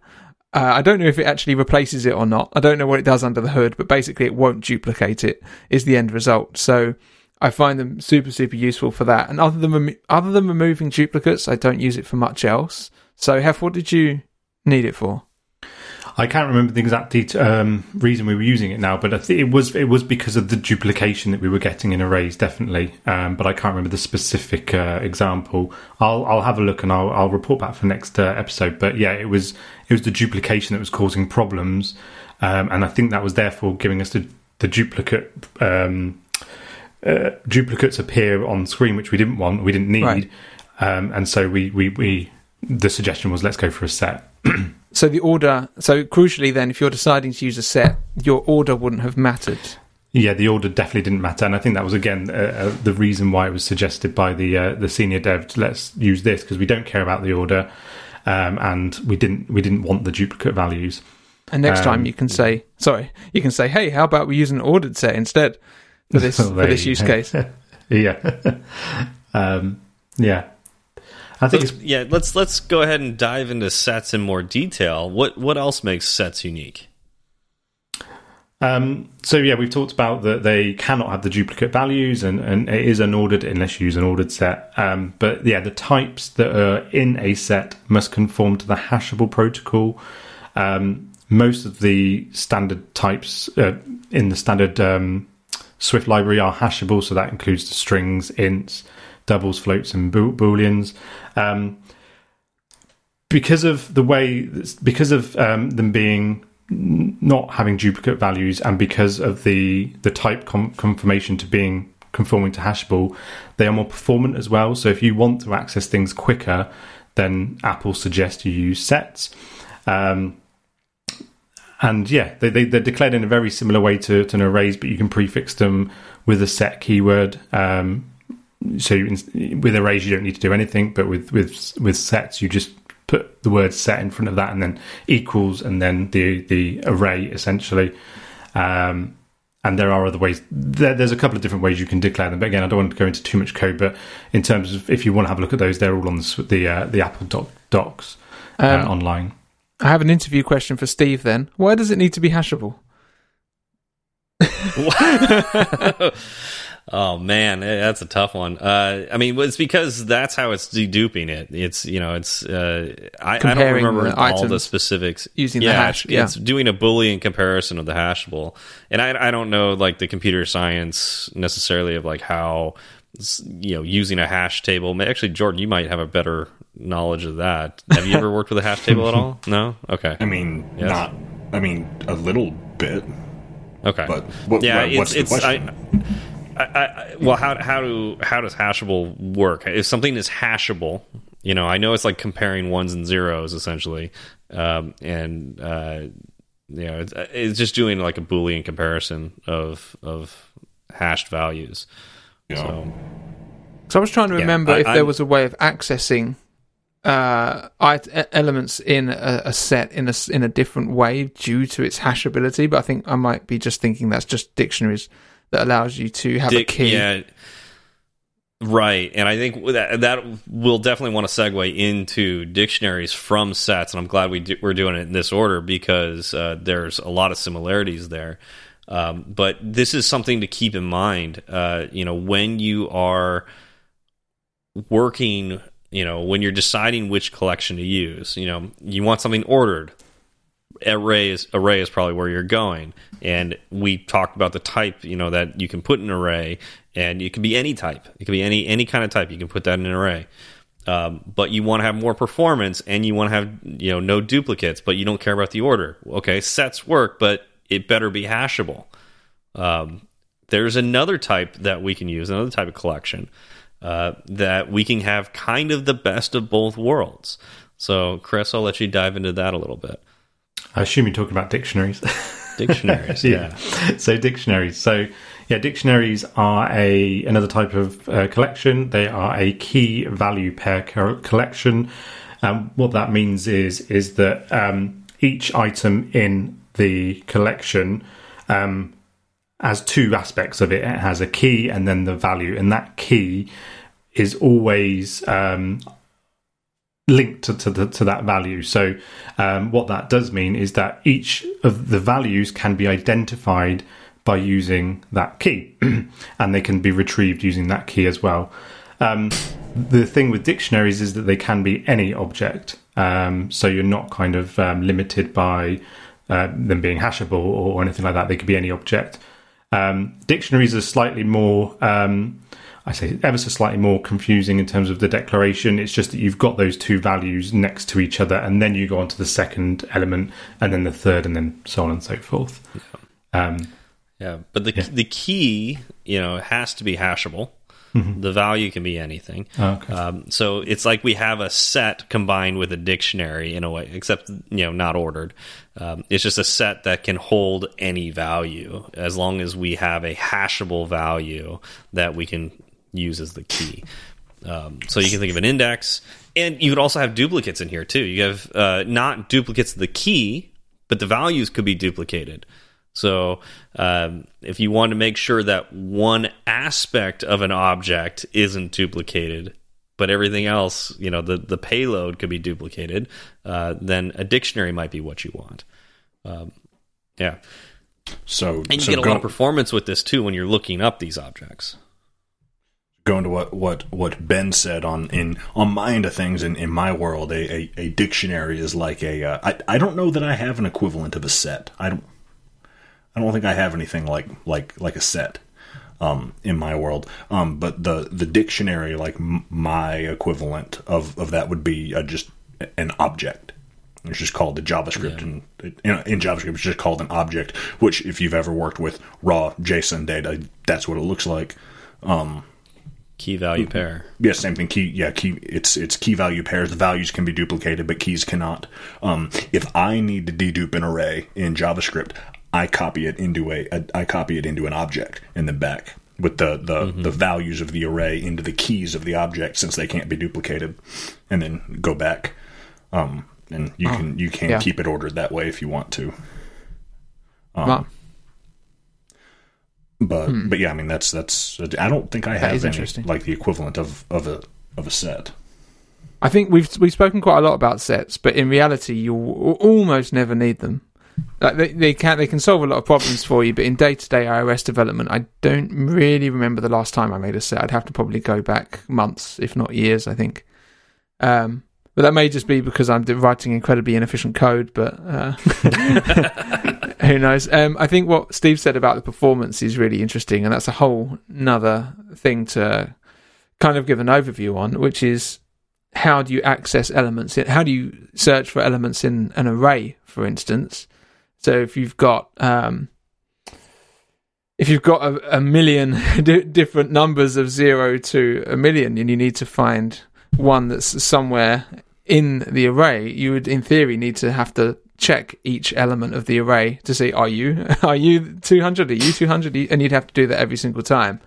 Uh, I don't know if it actually replaces it or not. I don't know what it does under the hood, but basically it won't duplicate it. Is the end result. So I find them super super useful for that. And other than other than removing duplicates, I don't use it for much else. So Hef, what did you need it for? I can't remember the exact det- um, reason we were using it now, but I think it was it was because of the duplication that we were getting in arrays, definitely. Um, but I can't remember the specific uh, example. I'll I'll have a look and I'll I'll report back for next uh, episode. But yeah, it was it was the duplication that was causing problems, um, and I think that was therefore giving us the the duplicate. Um, uh, duplicates appear on screen, which we didn't want, we didn't need, Right. um, and so we, we, we the suggestion was let's go for a set. So the order. So crucially, then, if you're deciding to use a set, your order wouldn't have mattered. Yeah, the order definitely didn't matter, and I think that was again uh, uh, the reason why it was suggested by the uh, the senior dev. to Let's use this because we don't care about the order, um, and we didn't we didn't want the duplicate values. And next Um, time you can say, sorry, you can say, hey, how about we use an ordered set instead for this for this use case? yeah, um, yeah. I think Let's, yeah, let's let's go ahead and dive into sets in more detail. What what else makes sets unique? Um, so yeah, we've talked about that they cannot have the duplicate values, and, and it is unordered unless you use an ordered set. Um, but yeah, the types that are in a set must conform to the hashable protocol. Um, most of the standard types uh, in the standard um, Swift library are hashable, so that includes the strings, ints, doubles, floats, and bool- booleans. Um, because of the way, because of um, them being not having duplicate values, and because of the the type com- confirmation to being conforming to hashable, they are more performant as well. So if you want to access things quicker, then Apple suggests you use sets. Um, and yeah, they, they, they're declared in a very similar way to, to an arrays, but you can prefix them with a set keyword. Um, so you, with arrays, you don't need to do anything, but with, with with sets, you just put the word set in front of that, and then equals, and then the the array essentially. Um, and there are other ways. There, there's a couple of different ways you can declare them. But again, I don't want to go into too much code. But in terms of if you want to have a look at those, they're all on the the, uh, the Apple doc, docs uh, Um, online. I have an interview question for Steve. Then, why does it need to be hashable? oh man, eh, that's a tough one. Uh, I mean, it's because that's how it's deduping it. It's you know, it's uh, I, I don't remember the all the specifics using the hash, It's, yeah. it's doing a Boolean comparison of the hashable, and I I don't know like the computer science necessarily of like how you know using a hash table. Actually, Jordan, you might have a better knowledge of that. Have you ever worked with a hash table at all? No. Okay. I mean, Yes. not. I mean, a little bit. Okay. But what- yeah, what- what's it's, the it's I, question? I, I, well, how how do how does hashable work? If something is hashable, you know, I know it's like comparing ones and zeros essentially, um, and uh, you know, it's, it's just doing like a boolean comparison of of hashed values. You know, So So I was trying to Yeah, remember I- if there I'm- was a way of accessing uh, elements in a, a set in a s- in a different way due to its hashability. But I think I might be just thinking that's just dictionaries that allows you to have a Dic- key. yeah, right. And I think that that will definitely want to segue into dictionaries from sets, and I'm glad we do, we're doing it in this order because uh, there's a lot of similarities there. Um, but this is something to keep in mind. Uh, you know, when you are working, you know, when you're deciding which collection to use, you know, you want something ordered array is array is probably where you're going. And we talked about the type you know that you can put in an array and it could be any type. It could be any any kind of type. You can put that in an array. Um, but you want to have more performance and you want to have you know no duplicates but you don't care about the order. Okay sets work but it better be hashable. Um, there's another type that we can use another type of collection uh, that we can have kind of the best of both worlds. So chris i'll let you dive into that a little bit I assume you're talking about dictionaries. dictionaries yeah. So dictionaries. So yeah, dictionaries are a another type of uh, collection. They are a key value pair co- collection. Um, what that means is is that um, each item in the collection um, has two aspects of it. It has a key and then the value, and that key is always um, linked to, to, the, to that value. So, um, what that does mean is that each of the values can be identified by using that key, and they can be retrieved using that key as well. Um, the thing with dictionaries is that they can be any object, um, so you're not kind of um, limited by uh, them being hashable or anything like that. They could be any object. Um, dictionaries are slightly more, um, I say, ever so slightly more confusing in terms of the declaration. It's just that you've got those two values next to each other, and then you go on to the second element, and then the third, and then so on and so forth. Um, Yeah, but the the key, you know, has to be hashable. The value can be anything. Oh, okay. Um, so it's like we have a set combined with a dictionary in a way, except you know not ordered. Um, it's just a set that can hold any value as long as we have a hashable value that we can use as the key. Um, so you can think of an index, and you could also have duplicates in here too. You have uh, not duplicates of the key, but the values could be duplicated. So um, if you want to make sure that one aspect of an object isn't duplicated, but everything else, you know, the the payload could be duplicated, uh, then a dictionary might be what you want. Um, yeah, So, and you so get a lot of performance with this too when you're looking up these objects. Going to what, what, what Ben said on in on my end of things in, in my world, a, a, a dictionary is like a. Uh, I I don't know that I have an equivalent of a set. I don't. I don't think I have anything like like like a set um, in my world. Um, but the the dictionary, like m- my equivalent of, of that, would be uh, just an object. It's just called the JavaScript, and in, in JavaScript, it's just called an object. Which, if you've ever worked with raw JSON data, that's what it looks like. Key value pair. Yeah, same thing. Key, yeah, key. It's it's key value pairs. The values can be duplicated, but keys cannot. Um, if I need to dedupe an array in JavaScript, I copy it into a, a I copy it into an object and then back with the the, the values of the array into the keys of the object since they can't be duplicated, and then go back. Um, and you can you can yeah. keep it ordered that way if you want to. Right. But but yeah, I mean that's that's. I don't think I have any like the equivalent of of a of a set. I think we've we've spoken quite a lot about sets, but in reality, you almost never need them. Like they, they can they can solve a lot of problems for you, but in day to day iOS development, I don't really remember the last time I made a set. I'd have to probably go back months, if not years. I think. Um, but that may just be because I'm writing incredibly inefficient code. But uh, who knows? Um, I think what Steve said about the performance is really interesting, and that's a whole another thing to kind of give an overview on, which is how do you access elements? How do you search for elements in an array, for instance? So if you've got um, if you've got a, a million different numbers of zero to a million, and you need to find one that's somewhere in the array, you would, in theory, need to have to check each element of the array to see are you are you 200 are you 200 and you'd have to do that every single time.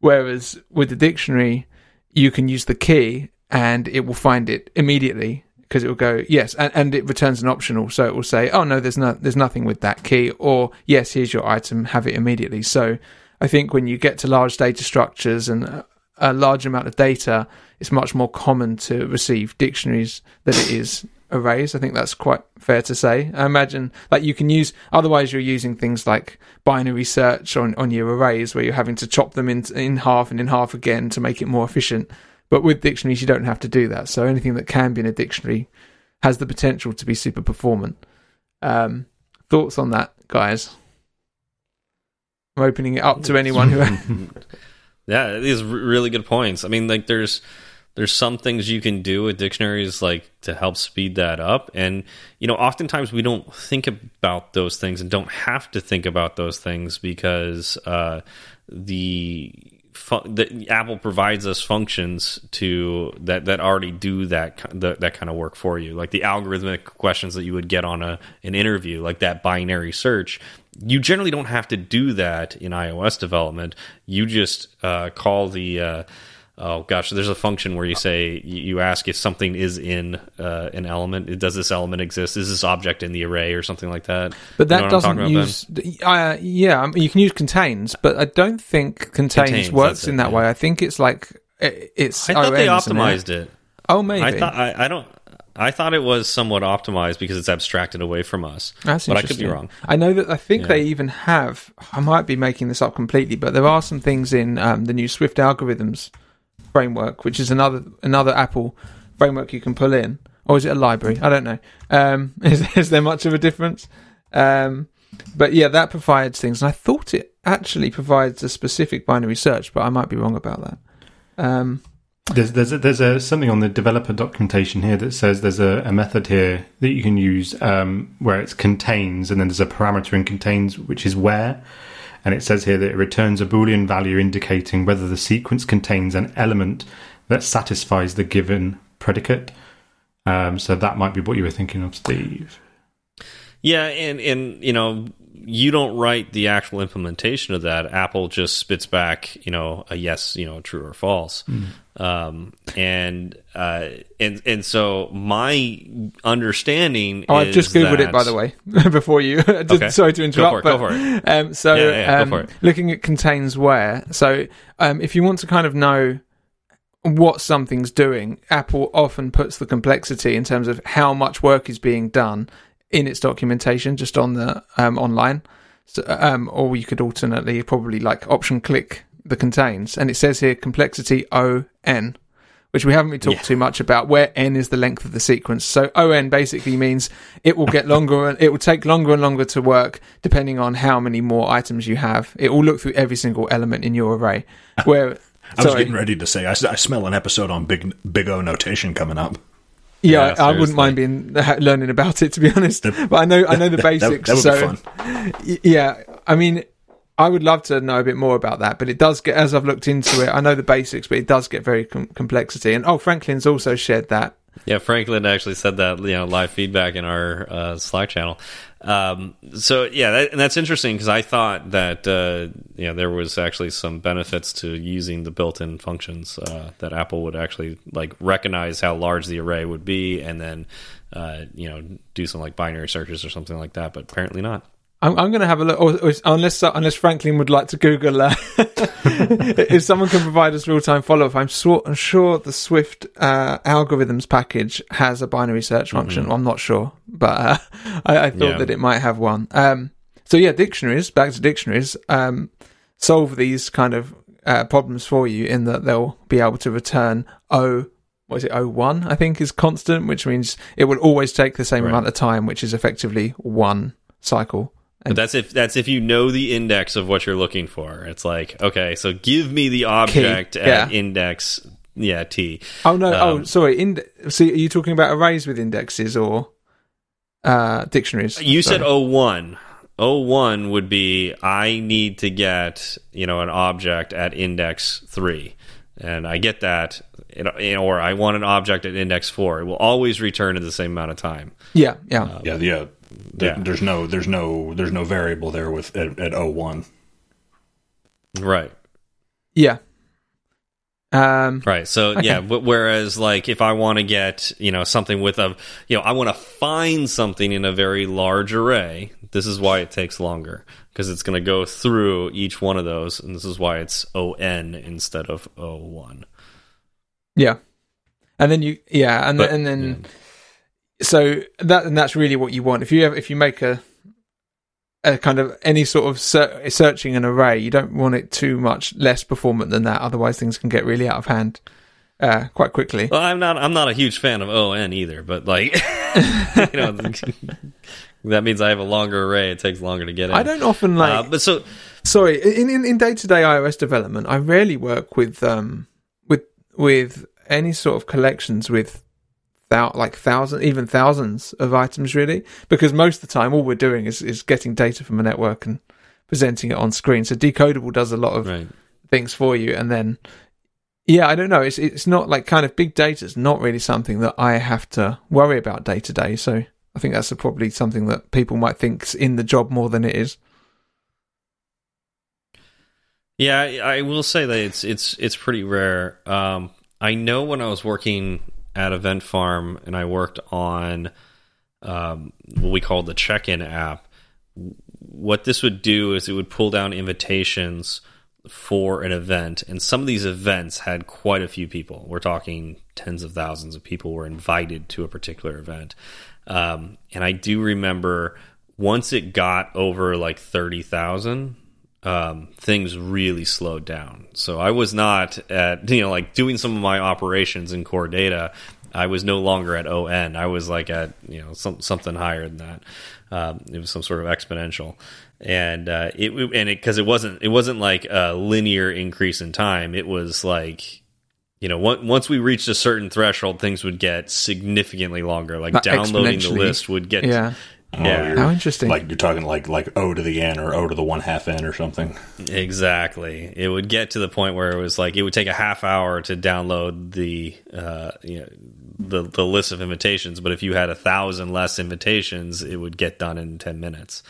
Whereas with the dictionary you can use the key and it will find it immediately because it will go yes and, and it returns an optional so it will say oh no there's no there's nothing with that key or yes here's your item have it immediately. So i think when you get to large data structures and a- a large amount of data it's much more common to receive dictionaries than it is arrays i think that's quite fair to say i imagine like you can use otherwise you're using things like binary search on, on your arrays where you're having to chop them in, in half and in half again to make it more efficient but with dictionaries, you don't have to do that. So anything that can be in a dictionary has the potential to be super performant. Um, thoughts on that, guys? I'm opening it up to anyone who. Yeah, these are really good points. I mean, like there's there's some things you can do with dictionaries like to help speed that up and you know oftentimes we don't think about those things and don't have to think about those things because uh, the the Apple provides us functions to that that already do that that, that kind of work for you like the algorithmic questions that you would get on a an interview like that binary search you generally don't have to do that in iOS development. You just uh, call the uh, oh gosh, there's a function where you say you you ask if something is in uh, an element. Does this element exist? Is this object in the array or something like that? But You that know doesn't about, use. Uh, yeah, you can use contains, but I don't think contains, Contains, works in it, that yeah. way. I think it's like it- it's. I thought they isn't it? optimized it. Oh, maybe. I thought I, I don't. I thought it was somewhat optimized because it's abstracted away from us. That's but I could be wrong. I know that I think Yeah. they even have. I might be making this up completely, but there are some things in um, the new Swift algorithms framework, which is another another Apple framework you can pull in, or is it a library? I don't know. Um, is, is there much of a difference? Um, but yeah, that provides things, and I thought it actually provides a specific binary search, but I might be wrong about that. Um, There's there's a, there's a something on the developer documentation here that says there's a, a method here that you can use um, where it's contains and then there's a parameter in contains which is where, and it says here that it returns a boolean value indicating whether the sequence contains an element that satisfies the given predicate. Um, so that might be what you were thinking of, Steve. Yeah, and and you know, you don't write the actual implementation of that. Apple just spits back, you know, a yes, you know, true or false. Um, and uh, and and so my understanding. oh, I've just googled that, it, by the way, before you. Okay. Sorry to interrupt. Go for it, go for it. Um, so, Yeah, yeah, go um, for it. looking at contains where. So, um, if you want to kind of know what something's doing, Apple often puts the complexity in terms of how much work is being done in its documentation, just on the um, online. So, um, or you could alternately probably like option click the contains, and it says here complexity O N. Which we haven't really talked Yeah. too much about, where n is the length of the sequence. So on basically means it will get longer and it will take longer and longer to work depending on how many more items you have. It will look through every single element in your array. Where I was sorry, getting ready to say I smell an episode on big big O notation coming up. Yeah, Yeah, I wouldn't mind being learning about it to be honest. But I know I know the That- that- basics. That, would so be fun. yeah, I mean, I would love to know a bit more about that, but it does get as I've looked into it. I know the basics, but it does get very com- complexity. And oh, Franklin's also shared that. Yeah, Franklin actually said that you know live feedback in our uh, Slack channel. Um, so yeah, that, and that's interesting because I thought that uh, know there was actually some benefits to using the built-in functions uh, that Apple would actually like recognize how large the array would be, and then uh, you know do some like binary searches or something like that. But apparently not. I'm, I'm going to have a look, or, or unless unless Franklin would like to Google. Uh, if someone can provide us real time follow up, I'm sure I'm sure the Swift uh, algorithms package has a binary search function. I'm not sure, but uh, I, I thought Yeah. that it might have one. Um, so yeah, dictionaries. Back to dictionaries. Um, solve these kind of uh, problems for you in that they'll be able to return O. What is it? O one, I think, is constant, which means it will always take the same Right. amount of time, which is effectively one cycle. But that's if that's if you know the index of what you're looking for. It's like okay, so give me the object at yeah. index yeah t. Oh no! oh, Um, sorry. Ind- see, are you talking about arrays with indexes or uh, dictionaries? You said Sorry. 01. 01 would be I need to get, you know, an object at index 3. And I get that you know, or I want an object at index 4. It will always return in the same amount of time. Yeah, yeah, Yeah, yeah. There, Yeah. There's no there's no there's no variable there with at, at 01. Right. yeah. Um, Right. So Okay. yeah, but whereas like if I want to get, you know, something with a, you know, I want to find something in a very large array, this is why it takes longer because it's going to go through each one of those and this is why it's ON instead of O1. yeah. And then you, yeah, and But- and then so that and that's really what you want. If you have, if you make a a kind of any sort of ser- searching an array, you don't want it too much less performant than that. Otherwise, things can get really out of hand uh, quite quickly. Well, I'm not. I'm not a huge fan of ON either, but like, you know, that means I have a longer array. It takes longer to get in. I don't often like. Uh, but so Sorry, in in, in day-to-day iOS development, I rarely work with um with with any sort of collections with thou- like thousands, even thousands of items, really, because most of the time all we're doing is is getting data from a network and presenting it on screen. So decodable does a lot of right. things for you, and then yeah, I don't know, it's it's not like kind of big data is not really something that I have to worry about day to day. So I think that's probably something that people might think's in the job more than it is. Yeah, I, I will say that it's it's it's pretty rare. Um, I know when I was working at Event Farm and I worked on um, what we call the check-in app. What this would do is it would pull down invitations for an event, and some of these events had quite a few people. We're talking tens of thousands of people were invited to a particular event, um, and I do remember once it got over like thirty thousand um, things really slowed down. So I was not at you know like doing some of my operations in core data. I was no longer at ON. I was like at you know some, something higher than that. Um, it was some sort of exponential, and uh, it and it because it wasn't it wasn't like a linear increase in time. It was like you know once we reached a certain threshold, things would get significantly longer. Like Like downloading the list would get Yeah. Oh, Yeah. you're- How interesting. Like you're talking like like O to the n or O to the one half n or something. Exactly. It would get to the point where it was like it would take a half hour to download the uh, you know the the list of invitations, but if you had a thousand less invitations, it would get done in ten minutes.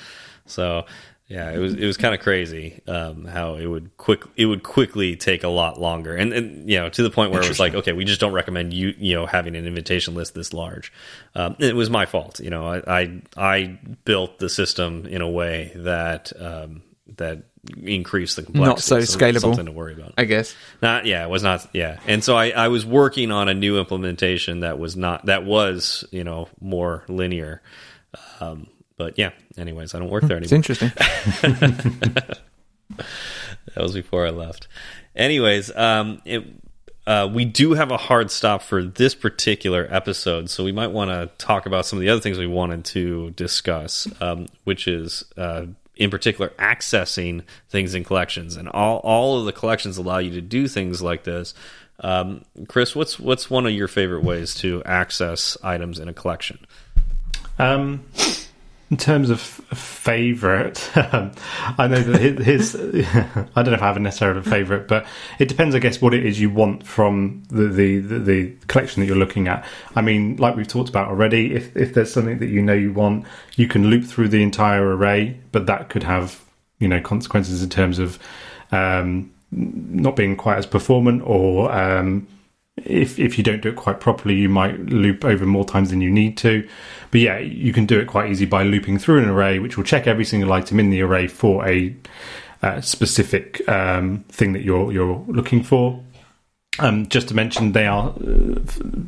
So yeah, it was it was kind of crazy um, how it would quick it would quickly take a lot longer, and and you know to the point where it was like okay, we just don't recommend you you know having an invitation list this large. Um, it was my fault, you know. I, I I built the system in a way that um, that increased the complexity. Not so so scalable. Something to worry about. I guess. Not yeah, it was not yeah. And so I, I was working on a new implementation that was not that was you know more linear. Um, but yeah, anyways, I don't work there anymore. It's interesting. That was before I left. Anyways, um, it, uh, we do have a hard stop for this particular episode, so we might want to talk about some of the other things we wanted to discuss, um, which is. Uh, in particular, accessing things in collections, and all all of the collections allow you to do things like this. Um, Chris, what's what's one of your favorite ways to access items in a collection? Um, in terms of favorite, I know that his, his I don't know if I have a necessarily favorite, but it depends, I guess, what it is you want from the, the, the, the collection that you're looking at. I mean, like we've talked about already, if, if there's something that you know you want, you can loop through the entire array, but that could have, you know, consequences in terms of um, not being quite as performant or um, if if you don't do it quite properly, you might loop over more times than you need to. But yeah, you can do it quite easy by looping through an array, which will check every single item in the array for a uh, specific um, thing that you're you're looking for. Um, just to mention, they are uh,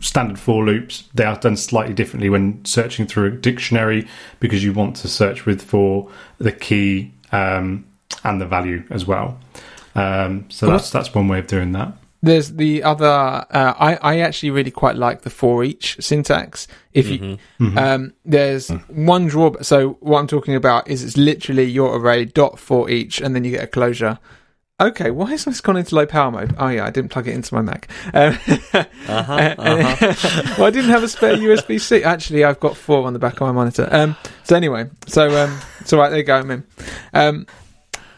standard for loops. They are done slightly differently when searching through a dictionary because you want to search with for the key um, and the value as well. Um, so Well, that's that's one way of doing that. There's the other. Uh, I I actually really quite like the for each syntax. If you um, there's one drawback. So what I'm talking about is it's literally your array dot for each, and then you get a closure. Okay, why has this gone into low power mode? Oh yeah, I didn't plug it into my Mac. Um, Uh-huh, well, I didn't have a spare USB C. Actually, I've got four on the back of my monitor. Um, so anyway, so um, it's all right. There you go, I'm in.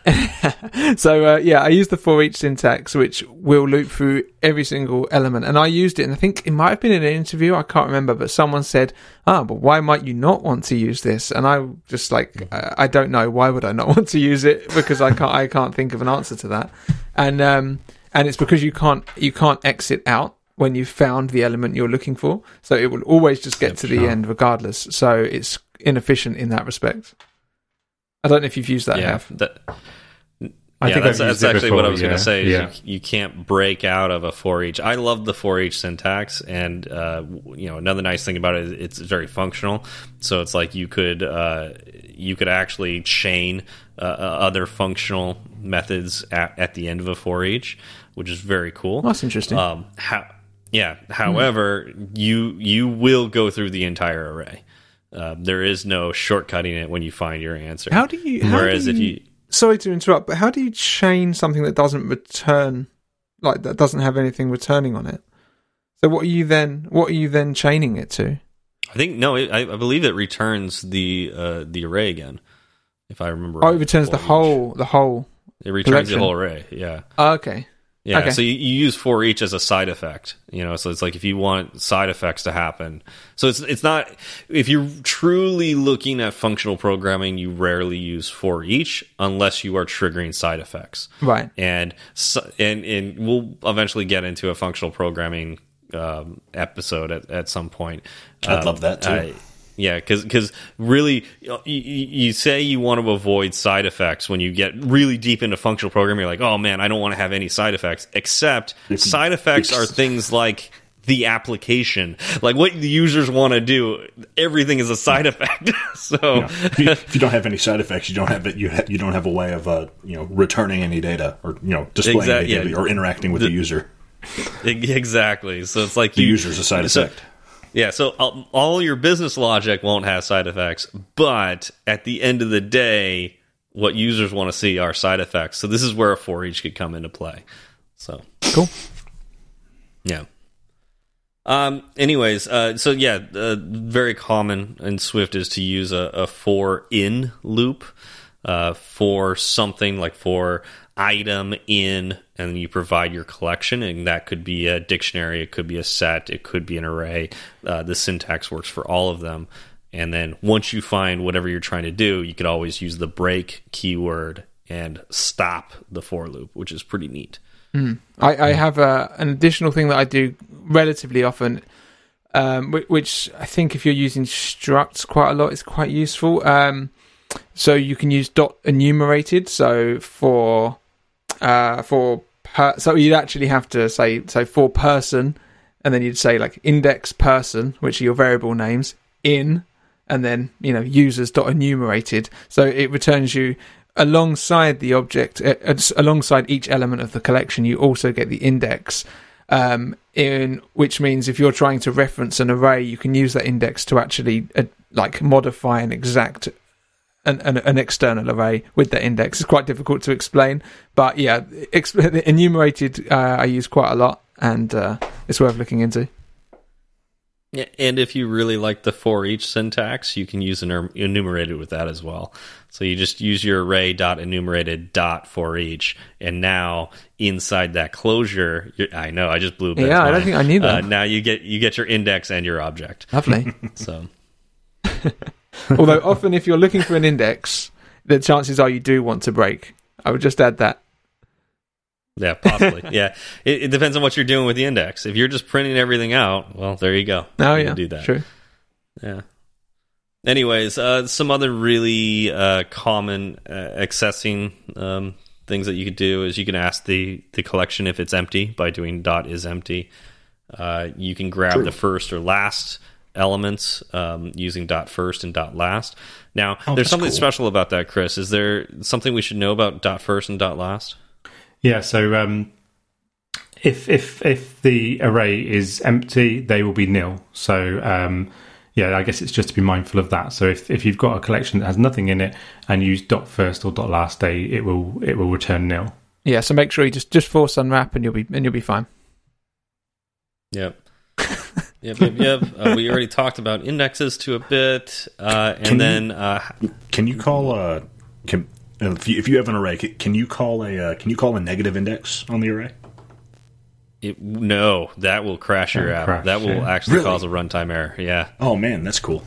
So uh, yeah, I use the for each syntax, which will loop through every single element, and I used it. And I think it might have been in an interview. I can't remember, but someone said, "Ah, but why might you not want to use this?" And I just like, I, I don't know. Why would I not want to use it? Because I can't. I can't think of an answer to that. And um, and it's because you can't you can't exit out when you've found the element you're looking for. So it will always just get to the sure. end regardless. So it's inefficient in that respect. I don't know if you've used that. yeah, that, I yeah, think that's, that's actually what I before, was going to say. Yeah. You, you can't break out of a for each. I love the for each syntax, and uh, you know another nice thing about it is it's very functional. So it's like you could uh, you could actually chain uh, uh, other functional methods at, at the end of a for each, which is very cool. That's interesting. Um, how, yeah. However, you you will go through the entire array. Uh, there is no shortcutting it when you find your answer. How do you? Whereas do if you, you sorry to interrupt, but how do you chain something that doesn't return, like that doesn't have anything returning on it? So what are you then? What are you then chaining it to? I think no, it, I, I believe it returns the uh, the array again. If I remember, Oh, it returns the whole, the whole. It returns collection. the whole array. Yeah, Oh, okay. Yeah. Okay. So you, you use for each as a side effect. You know, so it's like if you want side effects to happen. So it's it's not if you're truly looking at functional programming, you rarely use for each unless you are triggering side effects. Right. and so, and and we'll eventually get into a functional programming um, episode at, at some point. I'd Um, love that, too. I- yeah, because because really, you, you say you want to avoid side effects when you get really deep into functional programming. You're like, oh man, I don't want to have any side effects. Except side effects are things like the application. Like what the users want to do, everything is a side effect. so know, if, you, if you don't have any side effects, you don't have it. You ha- you don't have a way of uh, you know returning any data or you know displaying Exact- any data yeah. or interacting with the, user. e- exactly. So it's like The you, user's a side so- effect. Yeah, so all, all your business logic won't have side effects, but at the end of the day, what users want to see are side effects. So this is where a for each could come into play. So Cool. yeah. Um. Anyways, uh, so yeah, uh, very common in Swift is to use a, a for in loop uh, for something like for item in, and you provide your collection, and that could be a dictionary, it could be a set, it could be an array. Uh, the syntax works for all of them. And then once you find whatever you're trying to do, you could always use the break keyword and stop the for loop, which is pretty neat. I, I have a, an additional thing that I do relatively often, um, which, which I think if you're using structs quite a lot, is quite useful. Um, so you can use dot enumerated. So for uh, for per, so you'd actually have to say so for person, and then you'd say like index person, which are your variable names in, and then you know users dot enumerated. So it returns you alongside the object, uh, alongside each element of the collection. You also get the index. Um, in which means if you're trying to reference an array, you can use that index to actually uh, like modify an exact an, an, an external array with the index. It's quite difficult to explain, but yeah, ex- enumerated uh, I use quite a lot, and uh, it's worth looking into. Yeah, and if you really like the for each syntax, you can use enumer- enumerated with that as well. So you just use your array dot enumerated dot for each, and now inside that closure, I know I just blew. Ben's Yeah, I don't mind. think I knew that. Uh, now you get you get your index and your object. Lovely. So Although often, if you're looking for an index, the chances are you do want to break. I would just add that. yeah, possibly. yeah, it, it depends on what you're doing with the index. If you're just printing everything out, well, there you go. Oh You yeah, can do that. True. Yeah. Anyways, uh, some other really uh, common uh, accessing um, things that you could do is you can ask the the collection if it's empty by doing dot is empty. Uh, you can grab True. the first or last elements um, using dot first and dot last. Now, Oh, there's something cool. special about that, Chris. Is there something we should know about dot first and dot last? Yeah, so um, if if if the array is empty, they will be nil. So um, yeah, I guess it's just to be mindful of that. So if if you've got a collection that has nothing in it and use dot first or dot last day, it will it will return nil. Yeah, so make sure you just just force unwrap and you'll be and you'll be fine. Yep. Yep, yep, yep. Uh, we already talked about indexes to a bit, uh, and Can you- then uh, Can you call a can if you, if you have an array? Can, can you call a uh, can you call a negative index on the array? It, no, that will crash your app. crash, that will yeah. actually Really? cause a runtime error. Yeah, Oh man, that's cool.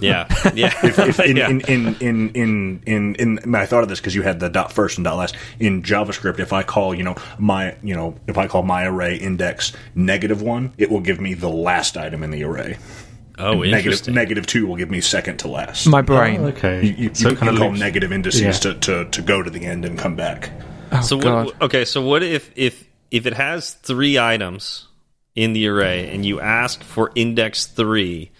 Yeah, yeah. If in, Yeah. in, in, in, in, in, in, I thought of this because you had the dot first and dot last in JavaScript. If I call, you know, my, you know, if I call my array index negative one, it will give me the last item in the array. oh, Negative, interesting. negative two will give me second to last. My brain. Oh, okay, you, you, so you kind can of call loops- negative indices Yeah. to, to, to go to the end and come back. Oh so god. what, okay, so what if if if it has three items in the array and you ask for index three?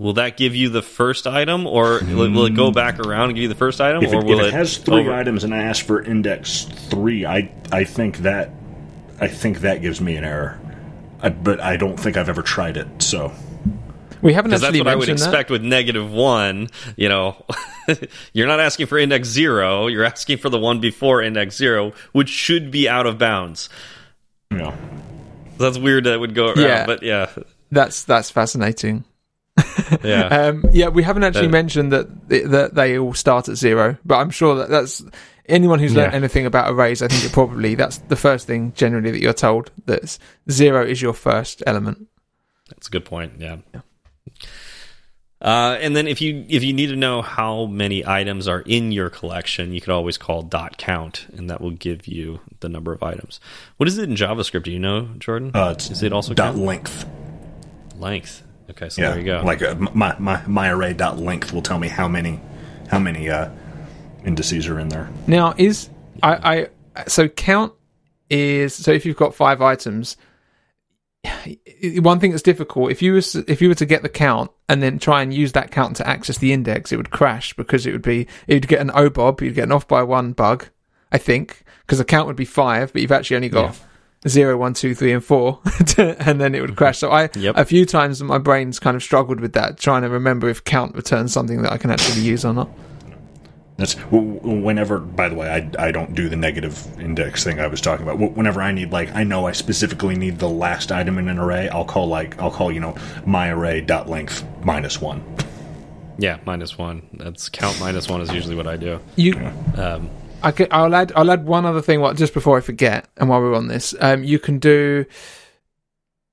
Will that give you the first item, or will it- go hmm. back around and give you the first item, If or it, will if it has three over- items and I ask for index three, I I think that I think that gives me an error. I, but I don't think I've ever tried it. So we haven't Because that's what I would mentioned that. expect with negative one. You know, you're not asking for index zero. You're asking for the one before index zero, which should be out of bounds. you know, That's weird that it would go around, Yeah. but yeah, That's that's fascinating. yeah. Um, yeah, we haven't actually Uh, mentioned that that they all start at zero, but I'm sure that that's anyone who's learned Yeah. anything about arrays. I think it probably that's the first thing generally that you're told that zero is your first element. That's a good point. Yeah. Uh, and then if you if you need to know how many items are in your collection, you could always call dot count, and that will give you the number of items. What is it in JavaScript? Do you know, Jordan? uh, is it also dot count? length. length? Okay, so Yeah, there you go. Like uh, my my my array dot length will tell me how many how many uh, indices are in there. Now is I, I so count is so if you've got five items, one thing that's difficult if you was if you were to get the count and then try and use that count to access the index, it would crash because it would be it would get an OBOB, you'd get an off by one bug, I think, because the count would be five, but you've actually only got zero, one, two, three, and four, and then it would crash. So I Yep. a few times my brain's kind of struggled with that, trying to remember if count returns something that I can actually use or not. That's w- w- whenever. By the way, I, I don't do the negative index thing I was talking about. Whenever I need like I know I specifically need the last item in an array, I'll call like I'll call you know my array dot length minus one. Yeah, minus one. That's count minus one is usually what I do. You Um, I will add. I'll add one other thing. What just before I forget, and while we're on this, um, you can do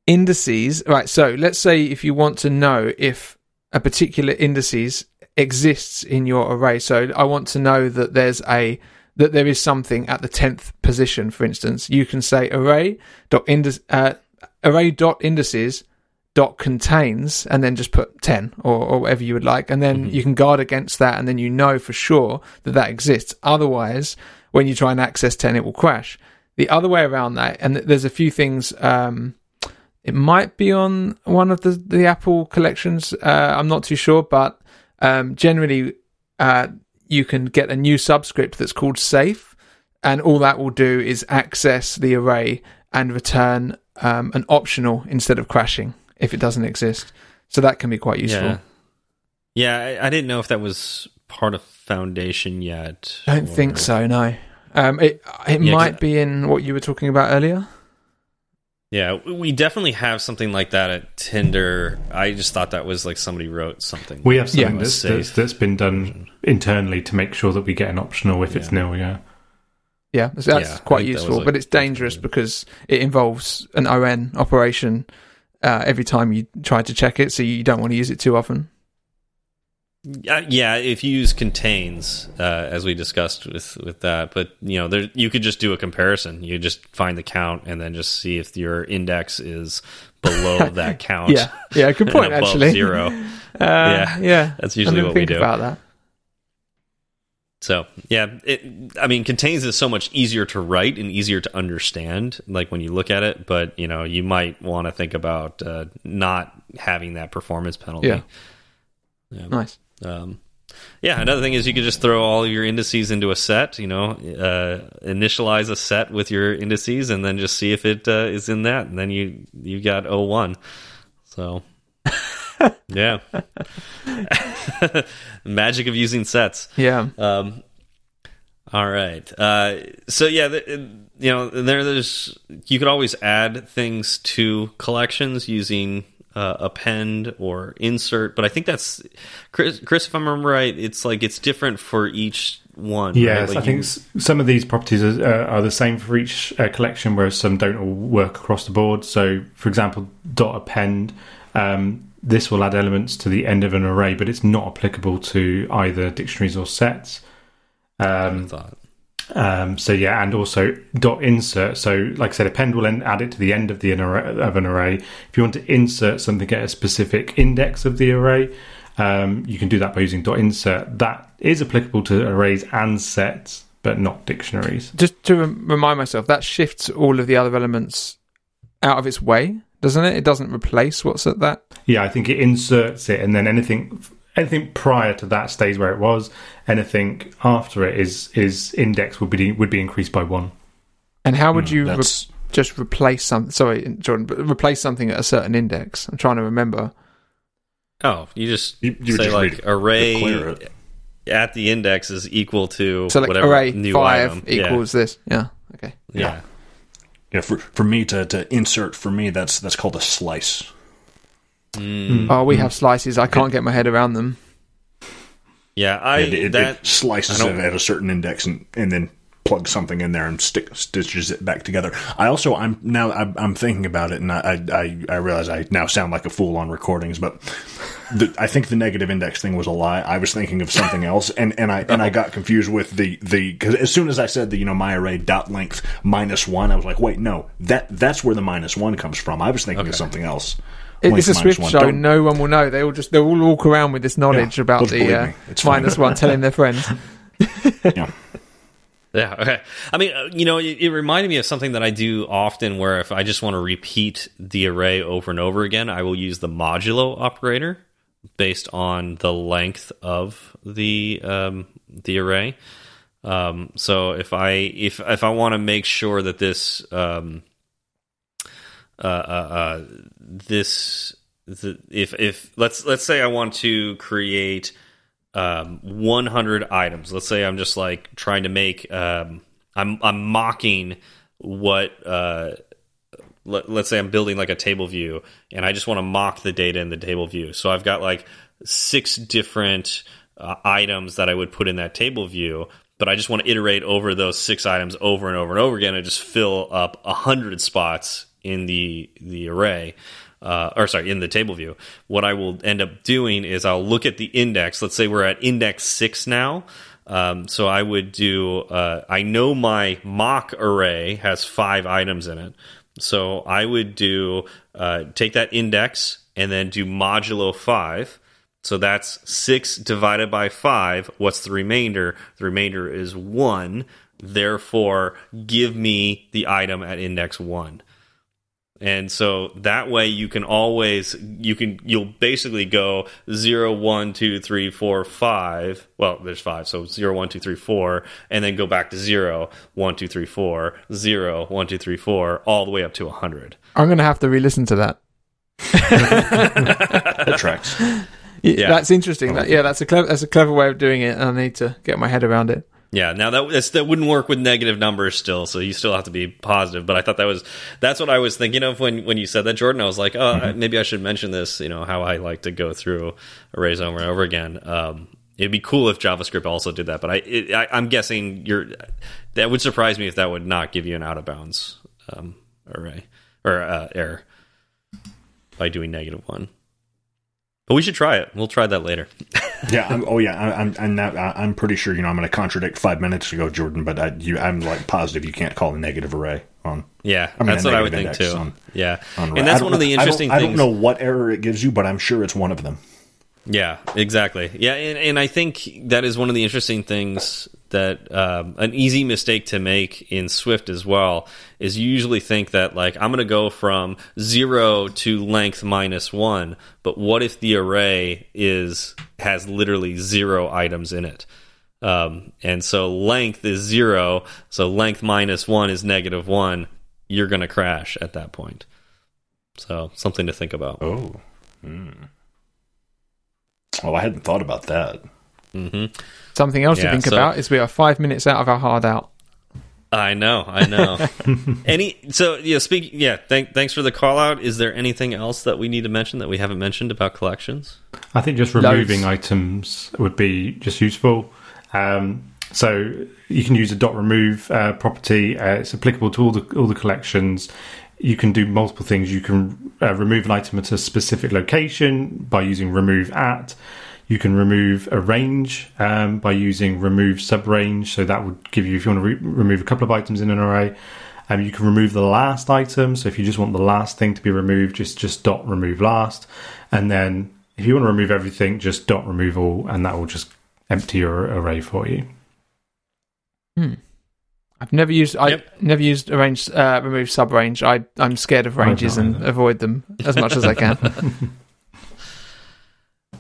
indices. Right. So let's say if you want to know if a particular indices exists in your array. So I want to know that there's a that there is something at the tenth position. For instance, you can say array dot index uh, array dot indices dot contains and then just put 10 or, or whatever you would like. And then you can guard against that and then you know for sure that that exists. Otherwise when you try and access 10 it will crash. The other way around that and there's a few things um, it might be on one of the, the apple collections uh, i'm not too sure but um, generally uh, you can get a new subscript that's called safe and all that will do is access the array and return um, an optional instead of crashing if it doesn't exist. So that can be quite useful. yeah, yeah. I, I didn't know if that was part of Foundation yet. I don't think so. No. Um, it it Yeah, might 'cause- be in what you were talking about earlier. Yeah, we definitely have something like that at Tinder. I just thought that was like somebody wrote something. We have something Yeah. that's, that's that's been done internally to make sure that we get an optional if it's nil. Yeah. Yeah, that's, that's Yeah, quite think that useful, like, but it's dangerous because it involves an ON operation uh, every time you try to check it, so you don't want to use it too often. Uh, yeah, if you use contains, uh, as we discussed with with that, but you know, there you could just do a comparison. You just find the count and then just see if your index is below that count. Yeah, yeah, good point. Actually, zero. Uh, Yeah, yeah, That's usually what we do. about that. So yeah, it. I mean, contains is so much easier to write and easier to understand. Like when you look at it, but you know, you might want to think about uh, not having that performance penalty. Yeah. Yeah. Nice. Um, yeah, another thing is you could just throw all your indices into a set. You know, uh, initialize a set with your indices, and then just see if it uh, is in that, and then you you got O one. So, yeah, magic of using sets. Yeah, Um, all right. Uh, so yeah, th you know, there, there's you could always add things to collections using uh, append or insert, but I think that's Chris. Chris, if I remember right, it's like it's different for each one. right? Yes, Like I think you- some of these properties are, uh, are the same for each uh, collection, whereas some don't all work across the board. So, for example, dot append, um, this will add elements to the end of an array, but it's not applicable to either dictionaries or sets. Um, um, so yeah, and also dot insert. So, like I said, append will then add it to the end of the an of an array. If you want to insert something at a specific index of the array, um, you can do that by using dot insert. That is applicable to arrays and sets, but not dictionaries. just to remind myself, that shifts all of the other elements out of its way, doesn't it? It doesn't replace what's at that. Yeah, I think it inserts it, and then anything anything prior to that stays where it was. Anything after it is is index would be would be increased by one. And how would Mm, you re- just replace something? Sorry, Jordan, but replace something at a certain index. I'm trying to remember. Oh, you just You- you say just like array at the index is equal to So like whatever array new five item. equals this. Yeah. Okay. Yeah. yeah. yeah. For for me to, to insert for me that's that's called a slice. Mm. Oh, we have slices. I can't get my head around them. Yeah, I it, it, that it slices I it at a certain index and, and then plugs something in there and stick stitches it back together. I also I'm now I'm, I'm thinking about it and I, I I realize I now sound like a fool on recordings, but the, I think the negative index thing was a lie. I was thinking of something else and, and I and I got confused with the the because as soon as I said the you know my array dot length minus one, I was like wait no that that's where the minus one comes from. I was thinking of something else. It- It's a Swift one. show. Don't- No one will know. They all just they all walk around with this knowledge Yeah, about the uh. It's minus one, telling their friends. yeah. Yeah. Okay. I mean, uh, you know, it, it, reminded me of something that I do often where if I just want to repeat the array over and over again, I will use the modulo operator based on the length of the um, the array. Um, so if I if if I want to make sure that this um, uh, uh, uh, this the, if if let's let's say I want to create um, 100 items. Let's say I'm just like trying to make um, I'm I'm mocking what uh, let, us say I'm building like a table view and I just want to mock the data in the table view. So I've got like six different uh, items that I would put in that table view, but I just want to iterate over those six items over and over and over again and just fill up a hundred spots in the the array uh, or sorry, in the table view, what I will end up doing is I'll look at the index. Let's say we're at index six now. Um, so I would do, uh, I know my mock array has five items in it. So I would do, uh, take that index and then do modulo five. So that's six divided by five. What's the remainder? The remainder is one. Therefore, give me the item at index one and so that way you can always you can you'll basically go zero one two three four five. Well there's five. So zero one two three four and then go back to zero one two three four zero one two three four all the way up to a hundred. I'm gonna have to re-listen to that. That tracks. Yeah, that's interesting. That, yeah that's a clever that's a clever way of doing it and i need to get my head around it yeah, now that that wouldn't work with negative numbers still, so you still have to be positive. But I thought that was that's what I was thinking of when when you said that, Jordan. I was like, oh, mm -hmm. maybe I should mention this. You know, how I like to go through arrays over and over again. Um, it'd be cool if JavaScript also did that, but I, it, I am guessing you're that would surprise me if that would not give you an out of bounds um, array or uh, error by doing negative one. But we should try it. We'll try that later. yeah. I'm, oh, yeah. I, am I'm not, I'm pretty sure. You know, I'm going to contradict five minutes ago, Jordan. But I, you, I'm like positive you can't call a negative array on. Yeah, I mean, that's what I would think too. On, yeah, on and that's one of the interesting. I don't. I don't know what error it gives you, but I'm sure it's one of them. Yeah, exactly. Yeah, and, and I think that is one of the interesting things that um, an easy mistake to make in Swift as well is you usually think that like I'm going to go from zero to length minus one, but what if the array is has literally zero items in it? Um, and so length is zero, so length minus one is negative one. You're going to crash at that point. So something to think about. Oh. Hmm. Oh, I hadn't thought about that. Mm -hmm. Something else yeah, to think so, about is we are five minutes out of our hard out. I know, I know. Any so yeah, speak yeah, thank, thanks for the call out. Is there anything else that we need to mention that we haven't mentioned about collections? I think just removing Loads. items would be just useful. Um, so you can use a dot remove uh, property. Uh, it's applicable to all the all the collections. You can do multiple things. You can uh, remove an item at a specific location by using remove at. You can remove a range um, by using remove subrange. So that would give you, if you want to re remove a couple of items in an array, um, you can remove the last item. So if you just want the last thing to be removed, just just dot remove last. And then if you want to remove everything, just dot remove all, and that will just empty your array for you. Hmm. I've never used I yep. never used arrange uh, remove subrange. I I'm scared of ranges and avoid them as much as I can.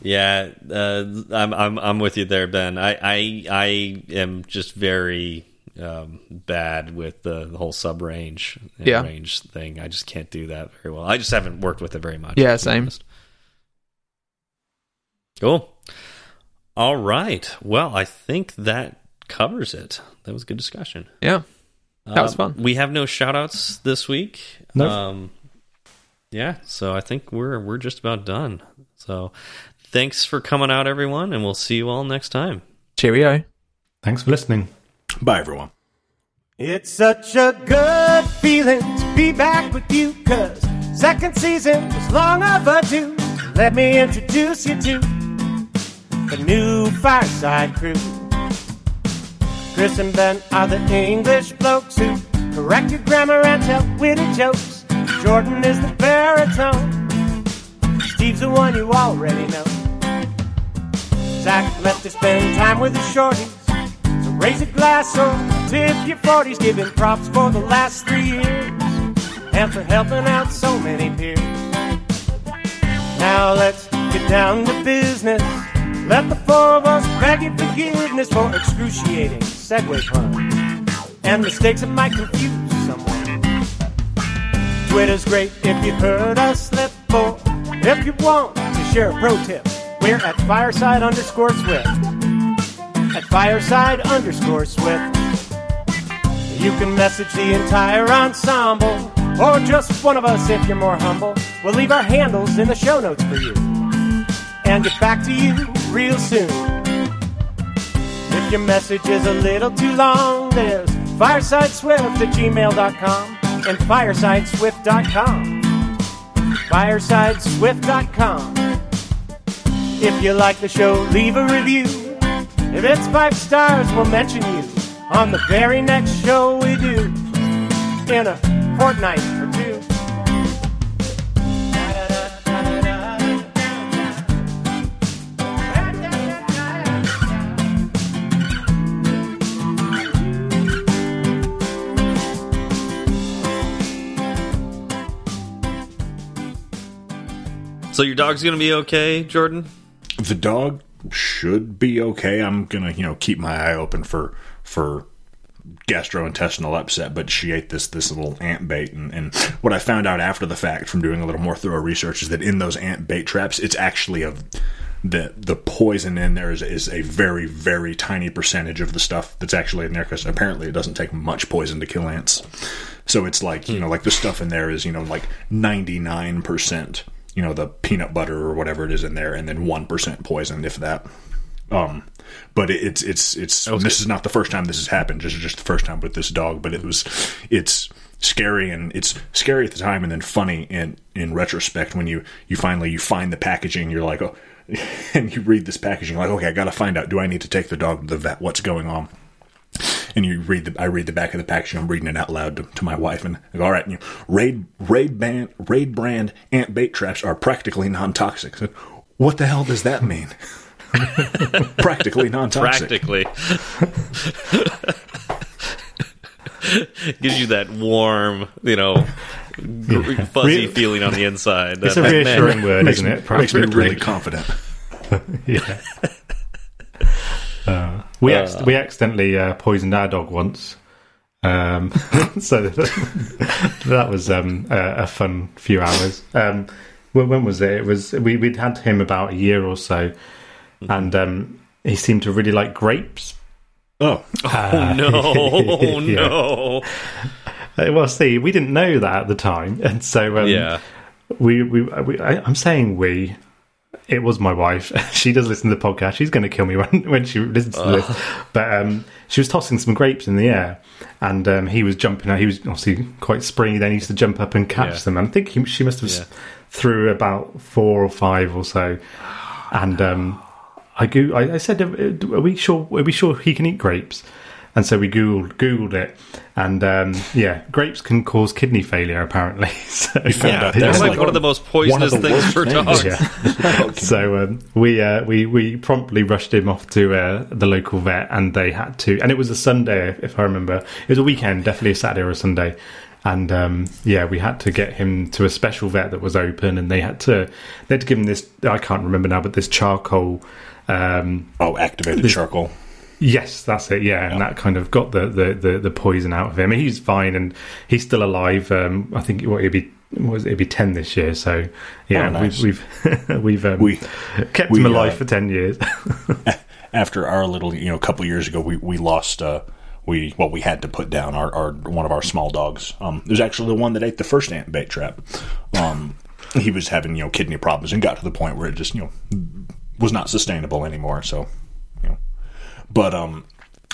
Yeah, uh, I'm I'm I'm with you there, Ben. I I I am just very um, bad with the, the whole sub range yeah. range thing. I just can't do that very well. I just haven't worked with it very much. Yeah, same. Cool. All right. Well, I think that covers it. That was a good discussion. Yeah. That was um, fun. We have no shout outs this week. No. Um, yeah, so I think we're we're just about done. So Thanks for coming out, everyone, and we'll see you all next time. Cheerio. Thanks for listening. Bye, everyone. It's such a good feeling to be back with you, cause second season was long overdue. Let me introduce you to the new Fireside Crew. Chris and Ben are the English blokes who correct your grammar and tell witty jokes. Jordan is the baritone. Steve's the one you already know. Zach left to spend time with the shorties. So Raise a glass or tip your 40s, giving props for the last three years and for helping out so many peers. Now let's get down to business. Let the four of us beg forgiveness for excruciating segue puns and mistakes that might confuse someone. Twitter's great if you heard us slip, or if you want to share a pro tip, we're at fireside underscore swift. At fireside underscore swift. You can message the entire ensemble, or just one of us if you're more humble. We'll leave our handles in the show notes for you and get back to you real soon. Your message is a little too long, there's firesideswift at gmail.com and firesideswift.com. Firesideswift.com. If you like the show, leave a review. If it's five stars, we'll mention you on the very next show we do in a fortnight So your dog's gonna be okay, Jordan? The dog should be okay. I'm gonna, you know, keep my eye open for for gastrointestinal upset, but she ate this this little ant bait, and, and what I found out after the fact from doing a little more thorough research is that in those ant bait traps, it's actually a the the poison in there is, is a very very tiny percentage of the stuff that's actually in there because apparently it doesn't take much poison to kill ants. So it's like you know like the stuff in there is you know like ninety nine percent you know the peanut butter or whatever it is in there, and then one percent poison if that. Um, but it, it's it's it's this is not the first time this has happened. This is just the first time with this dog, but it was it's scary and it's scary at the time and then funny in in retrospect when you you finally you find the packaging you're like oh and you read this packaging like okay I got to find out do I need to take the dog to the vet what's going on and you read the I read the back of the packaging. I'm reading it out loud to, to my wife, and I go, all right, you know, raid raid band raid brand ant bait traps are practically non toxic. So, what the hell does that mean? practically non toxic. Practically. Gives you that warm, you know, gr- fuzzy Re- feeling on the inside. It's That- a reassuring word, isn't it? makes me really confident. Yeah. Uh, we acc- we accidentally uh, poisoned our dog once. Um, so that was um, a, a fun few hours. Um, when, when was it? It was we we'd had him about a year or so, and um, he seemed to really like grapes. Oh, Oh no! Oh Yeah. no! Uh, Well, see, we didn't know that at the time, and so um, Yeah. we we, we I, I'm saying we. It was my wife. She does listen to the podcast. She's going to kill me when, when she listens to this. But um, she was tossing some grapes in the air, and um, he was jumping. out. He was obviously quite springy. Then he used to jump up and catch Yeah. them. And I think he, she must have Yeah. threw about four or five or so. And um, I, go- I, I said, "Uh, "Are we sure? Are we sure he can eat grapes?" And so we googled googled it, and um, yeah, grapes can cause kidney failure apparently. So you found Yeah, out they're that's like like one of the most poisonous the things worst for things. dogs. yeah. so um, we uh, we we promptly rushed him off to uh, the local vet, and they had to. And it was a Sunday, if I remember. It was a weekend, definitely a Saturday or a Sunday. And um, yeah, we had to get him to a special vet that was open, and they had to they had to give him this. I can't remember now, but this charcoal. Um, Oh, activated charcoal. Yes, that's it. Yeah, and that kind of got the, the, the, the poison out of him. He's fine and he's still alive. Um, I think what he'll be what was it? He'll be ten this year. So yeah, Oh, nice. we've we've we've um, We- kept we, him alive uh, for ten years. after our little you know a couple years ago we we lost uh we well we had to put down our, our one of our small dogs um it was actually the one that ate the first ant bait trap um he was having you know kidney problems and got to the point where it just you know was not sustainable anymore so but um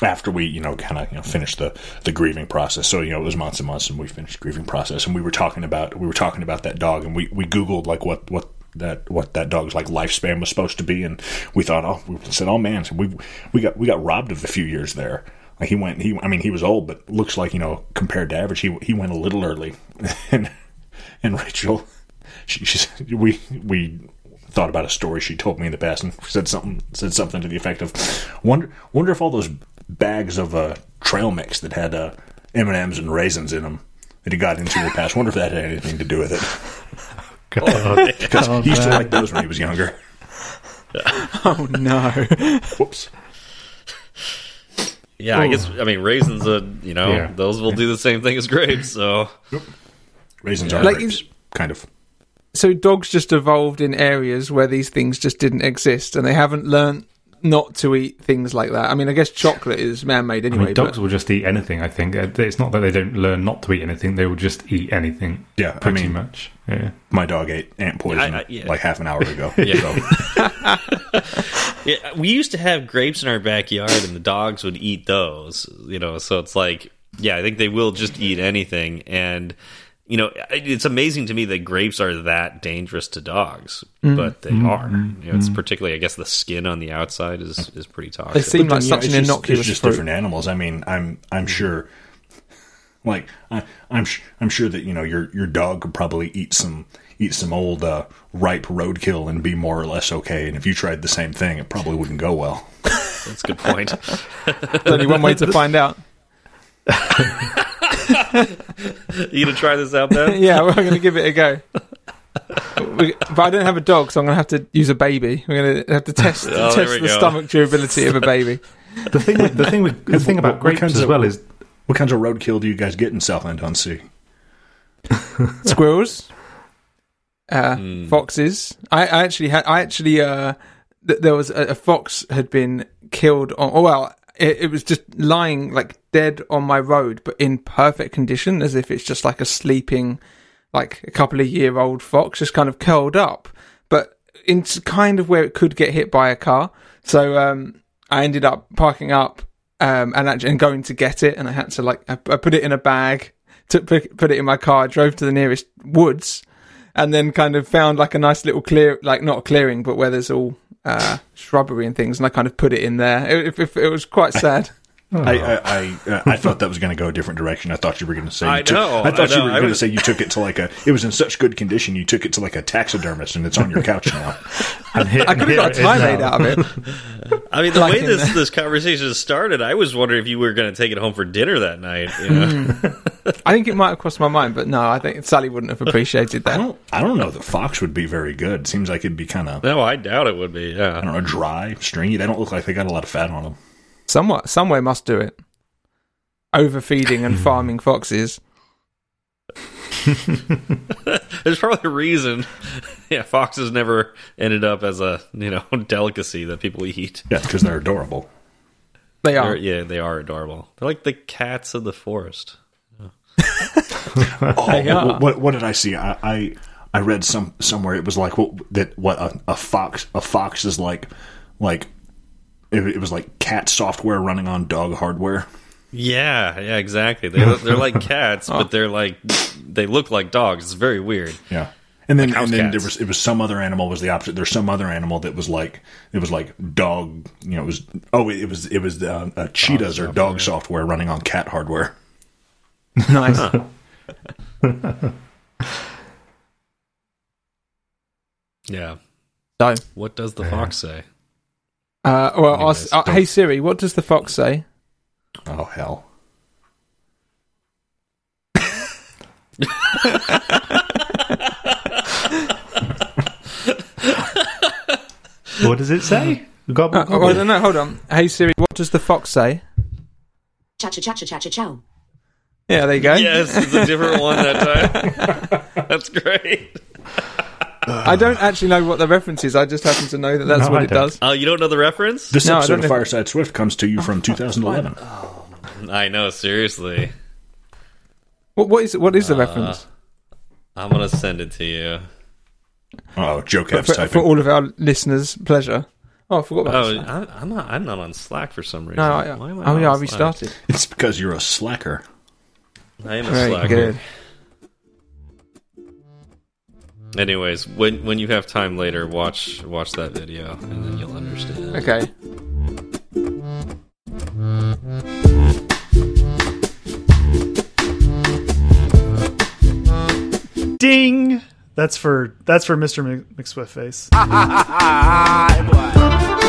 after we you know kind of you know finished the the grieving process so you know it was months and months and we finished grieving process and we were talking about we were talking about that dog and we we googled like what what that what that dog's like lifespan was supposed to be and we thought oh we said oh man so we we got we got robbed of a few years there. Like he went he I mean he was old but looks like you know compared to average he he went a little early. And and Rachel she, she we we thought about a story she told me in the past and said something said something to the effect of wonder wonder if all those bags of uh, trail mix that had uh, M and M's and raisins in them that he got into in the past. Wonder if that had anything to do with it God. because he used to like those when he was younger. Oh no! Whoops. Yeah, I guess I mean raisins. Uh, you know, Yeah. those will do the same thing as grapes. So Raisins are Like, grapes, kind of. So dogs just evolved in areas where these things just didn't exist, and they haven't learned not to eat things like that. I mean, I guess chocolate is man-made I anyway. mean, dogs but will just eat anything. I think Uh, it's not that they don't learn not to eat anything; they will just eat anything. Yeah, I pretty mean- much. Yeah. My dog ate ant poison I- I- yeah. like half an hour ago. Yeah. Yeah, we used to have grapes in our backyard, and the dogs would eat those. You know, so it's like, yeah, I think they will just eat anything, and you know, it's amazing to me that grapes are that dangerous to dogs, mm. but they mm. are. Mm. You know, it's particularly, I guess, the skin on the outside is is pretty toxic. they toxic. seem like you such know, an it's just- innocuous It's just fruit. different animals. I mean, I'm I'm sure, like I, I'm sh- I'm sure that you know your your dog could probably eat some eat some old uh, ripe roadkill and be more or less okay. And if you tried the same thing, it probably wouldn't go well. That's a good point. There's only one way to find out. you gonna try this out, Ben? yeah, we're going to give it a go. We- but I don't have a dog, so I'm going to have to use a baby. We're going to have to test Oh, test the go. stomach durability of a baby. The thing, with, the thing with the thing about what grapes kinds as of- well is What kinds of roadkill do you guys get in Southend on Sea? Squirrels, uh, foxes. I, I actually had. I actually. Uh, th- there was a, a fox had been killed on. Oh well, it, it was just lying like dead on my road, but in perfect condition, as if it's just like a sleeping, like a couple of year old fox, just kind of curled up, but in kind of where it could get hit by a car. So um, I ended up parking up um, and actually and going to get it, and I had to like I, I put it in a bag, put, put it in my car, drove to the nearest woods, and then kind of found like a nice little clear, like not a clearing, but where there's all uh, shrubbery and things, and I kind of put it in there. It, it, it was quite sad. I I I, uh, I thought that was going to go a different direction. I thought you were going to say. I you took, know, I thought I you were going to say you took it to like a. It was in such good condition. You took it to like a taxidermist, and it's on your couch now. and I could have got a tie made out of it. I mean, the Like way this the- this conversation started, I was wondering if you were going to take it home for dinner that night. You know? I think it might have crossed my mind, but no, I think Sally wouldn't have appreciated I that. don't. I don't know that fox would be very good. Seems like it'd be kind of. no, I doubt it would be. Yeah, I don't know, dry, stringy. They don't look like they got a lot of fat on them. Somewhat, somewhere must do it. Overfeeding and farming foxes. there's probably a reason. Yeah, foxes never ended up as a you know delicacy that people eat. Yeah, because they're adorable. They They're, yeah, they are adorable. They're like the cats of the forest. Oh, what, what, what did I see? I, I I read some somewhere it was like what that what a, a fox a fox is like like it, it was like cat software running on dog hardware. Yeah, yeah, exactly. They're they're like cats, but they're like they look like dogs. It's very weird. Yeah. And then, house and then there was it was some other animal was the opposite. There's some other animal that was like it was like dog. You know, it was oh it was it was uh, uh, cheetahs or dog software running on cat hardware. Nice. Yeah. So, What does the fox say? Uh, well, Anyways, ask, uh, hey Siri, what does the fox say? Oh hell! what does it say? Gobble, Uh, gobble. oh, I don't. Hold on. Hey Siri, what does the fox say? Cha cha cha cha cha cha chow. Yeah, there you go. Yes, it's a different one that time. That's great. I don't actually know what the reference is. I just happen to know that that's No, what I it don't. does. Oh, you don't know the reference? This No, I episode don't of know. Fireside Swift comes to you from 2011. I know, seriously. What, what is what is Uh, the reference I'm gonna send it to you. Oh, Joe Cap's for, typing. for all of our listeners' pleasure? Oh, I forgot about Oh, that. I, I'm not. I'm not on Slack for some reason. No, I, Why am I oh not yeah, I on Slack? restarted. It's because you're a slacker. I am a Very Slacker. good. Anyways, when when you have time later, watch watch that video, and then you'll understand. Okay. Ding. That's for that's for Mr. Mc- McSwiftface. Hi, boy.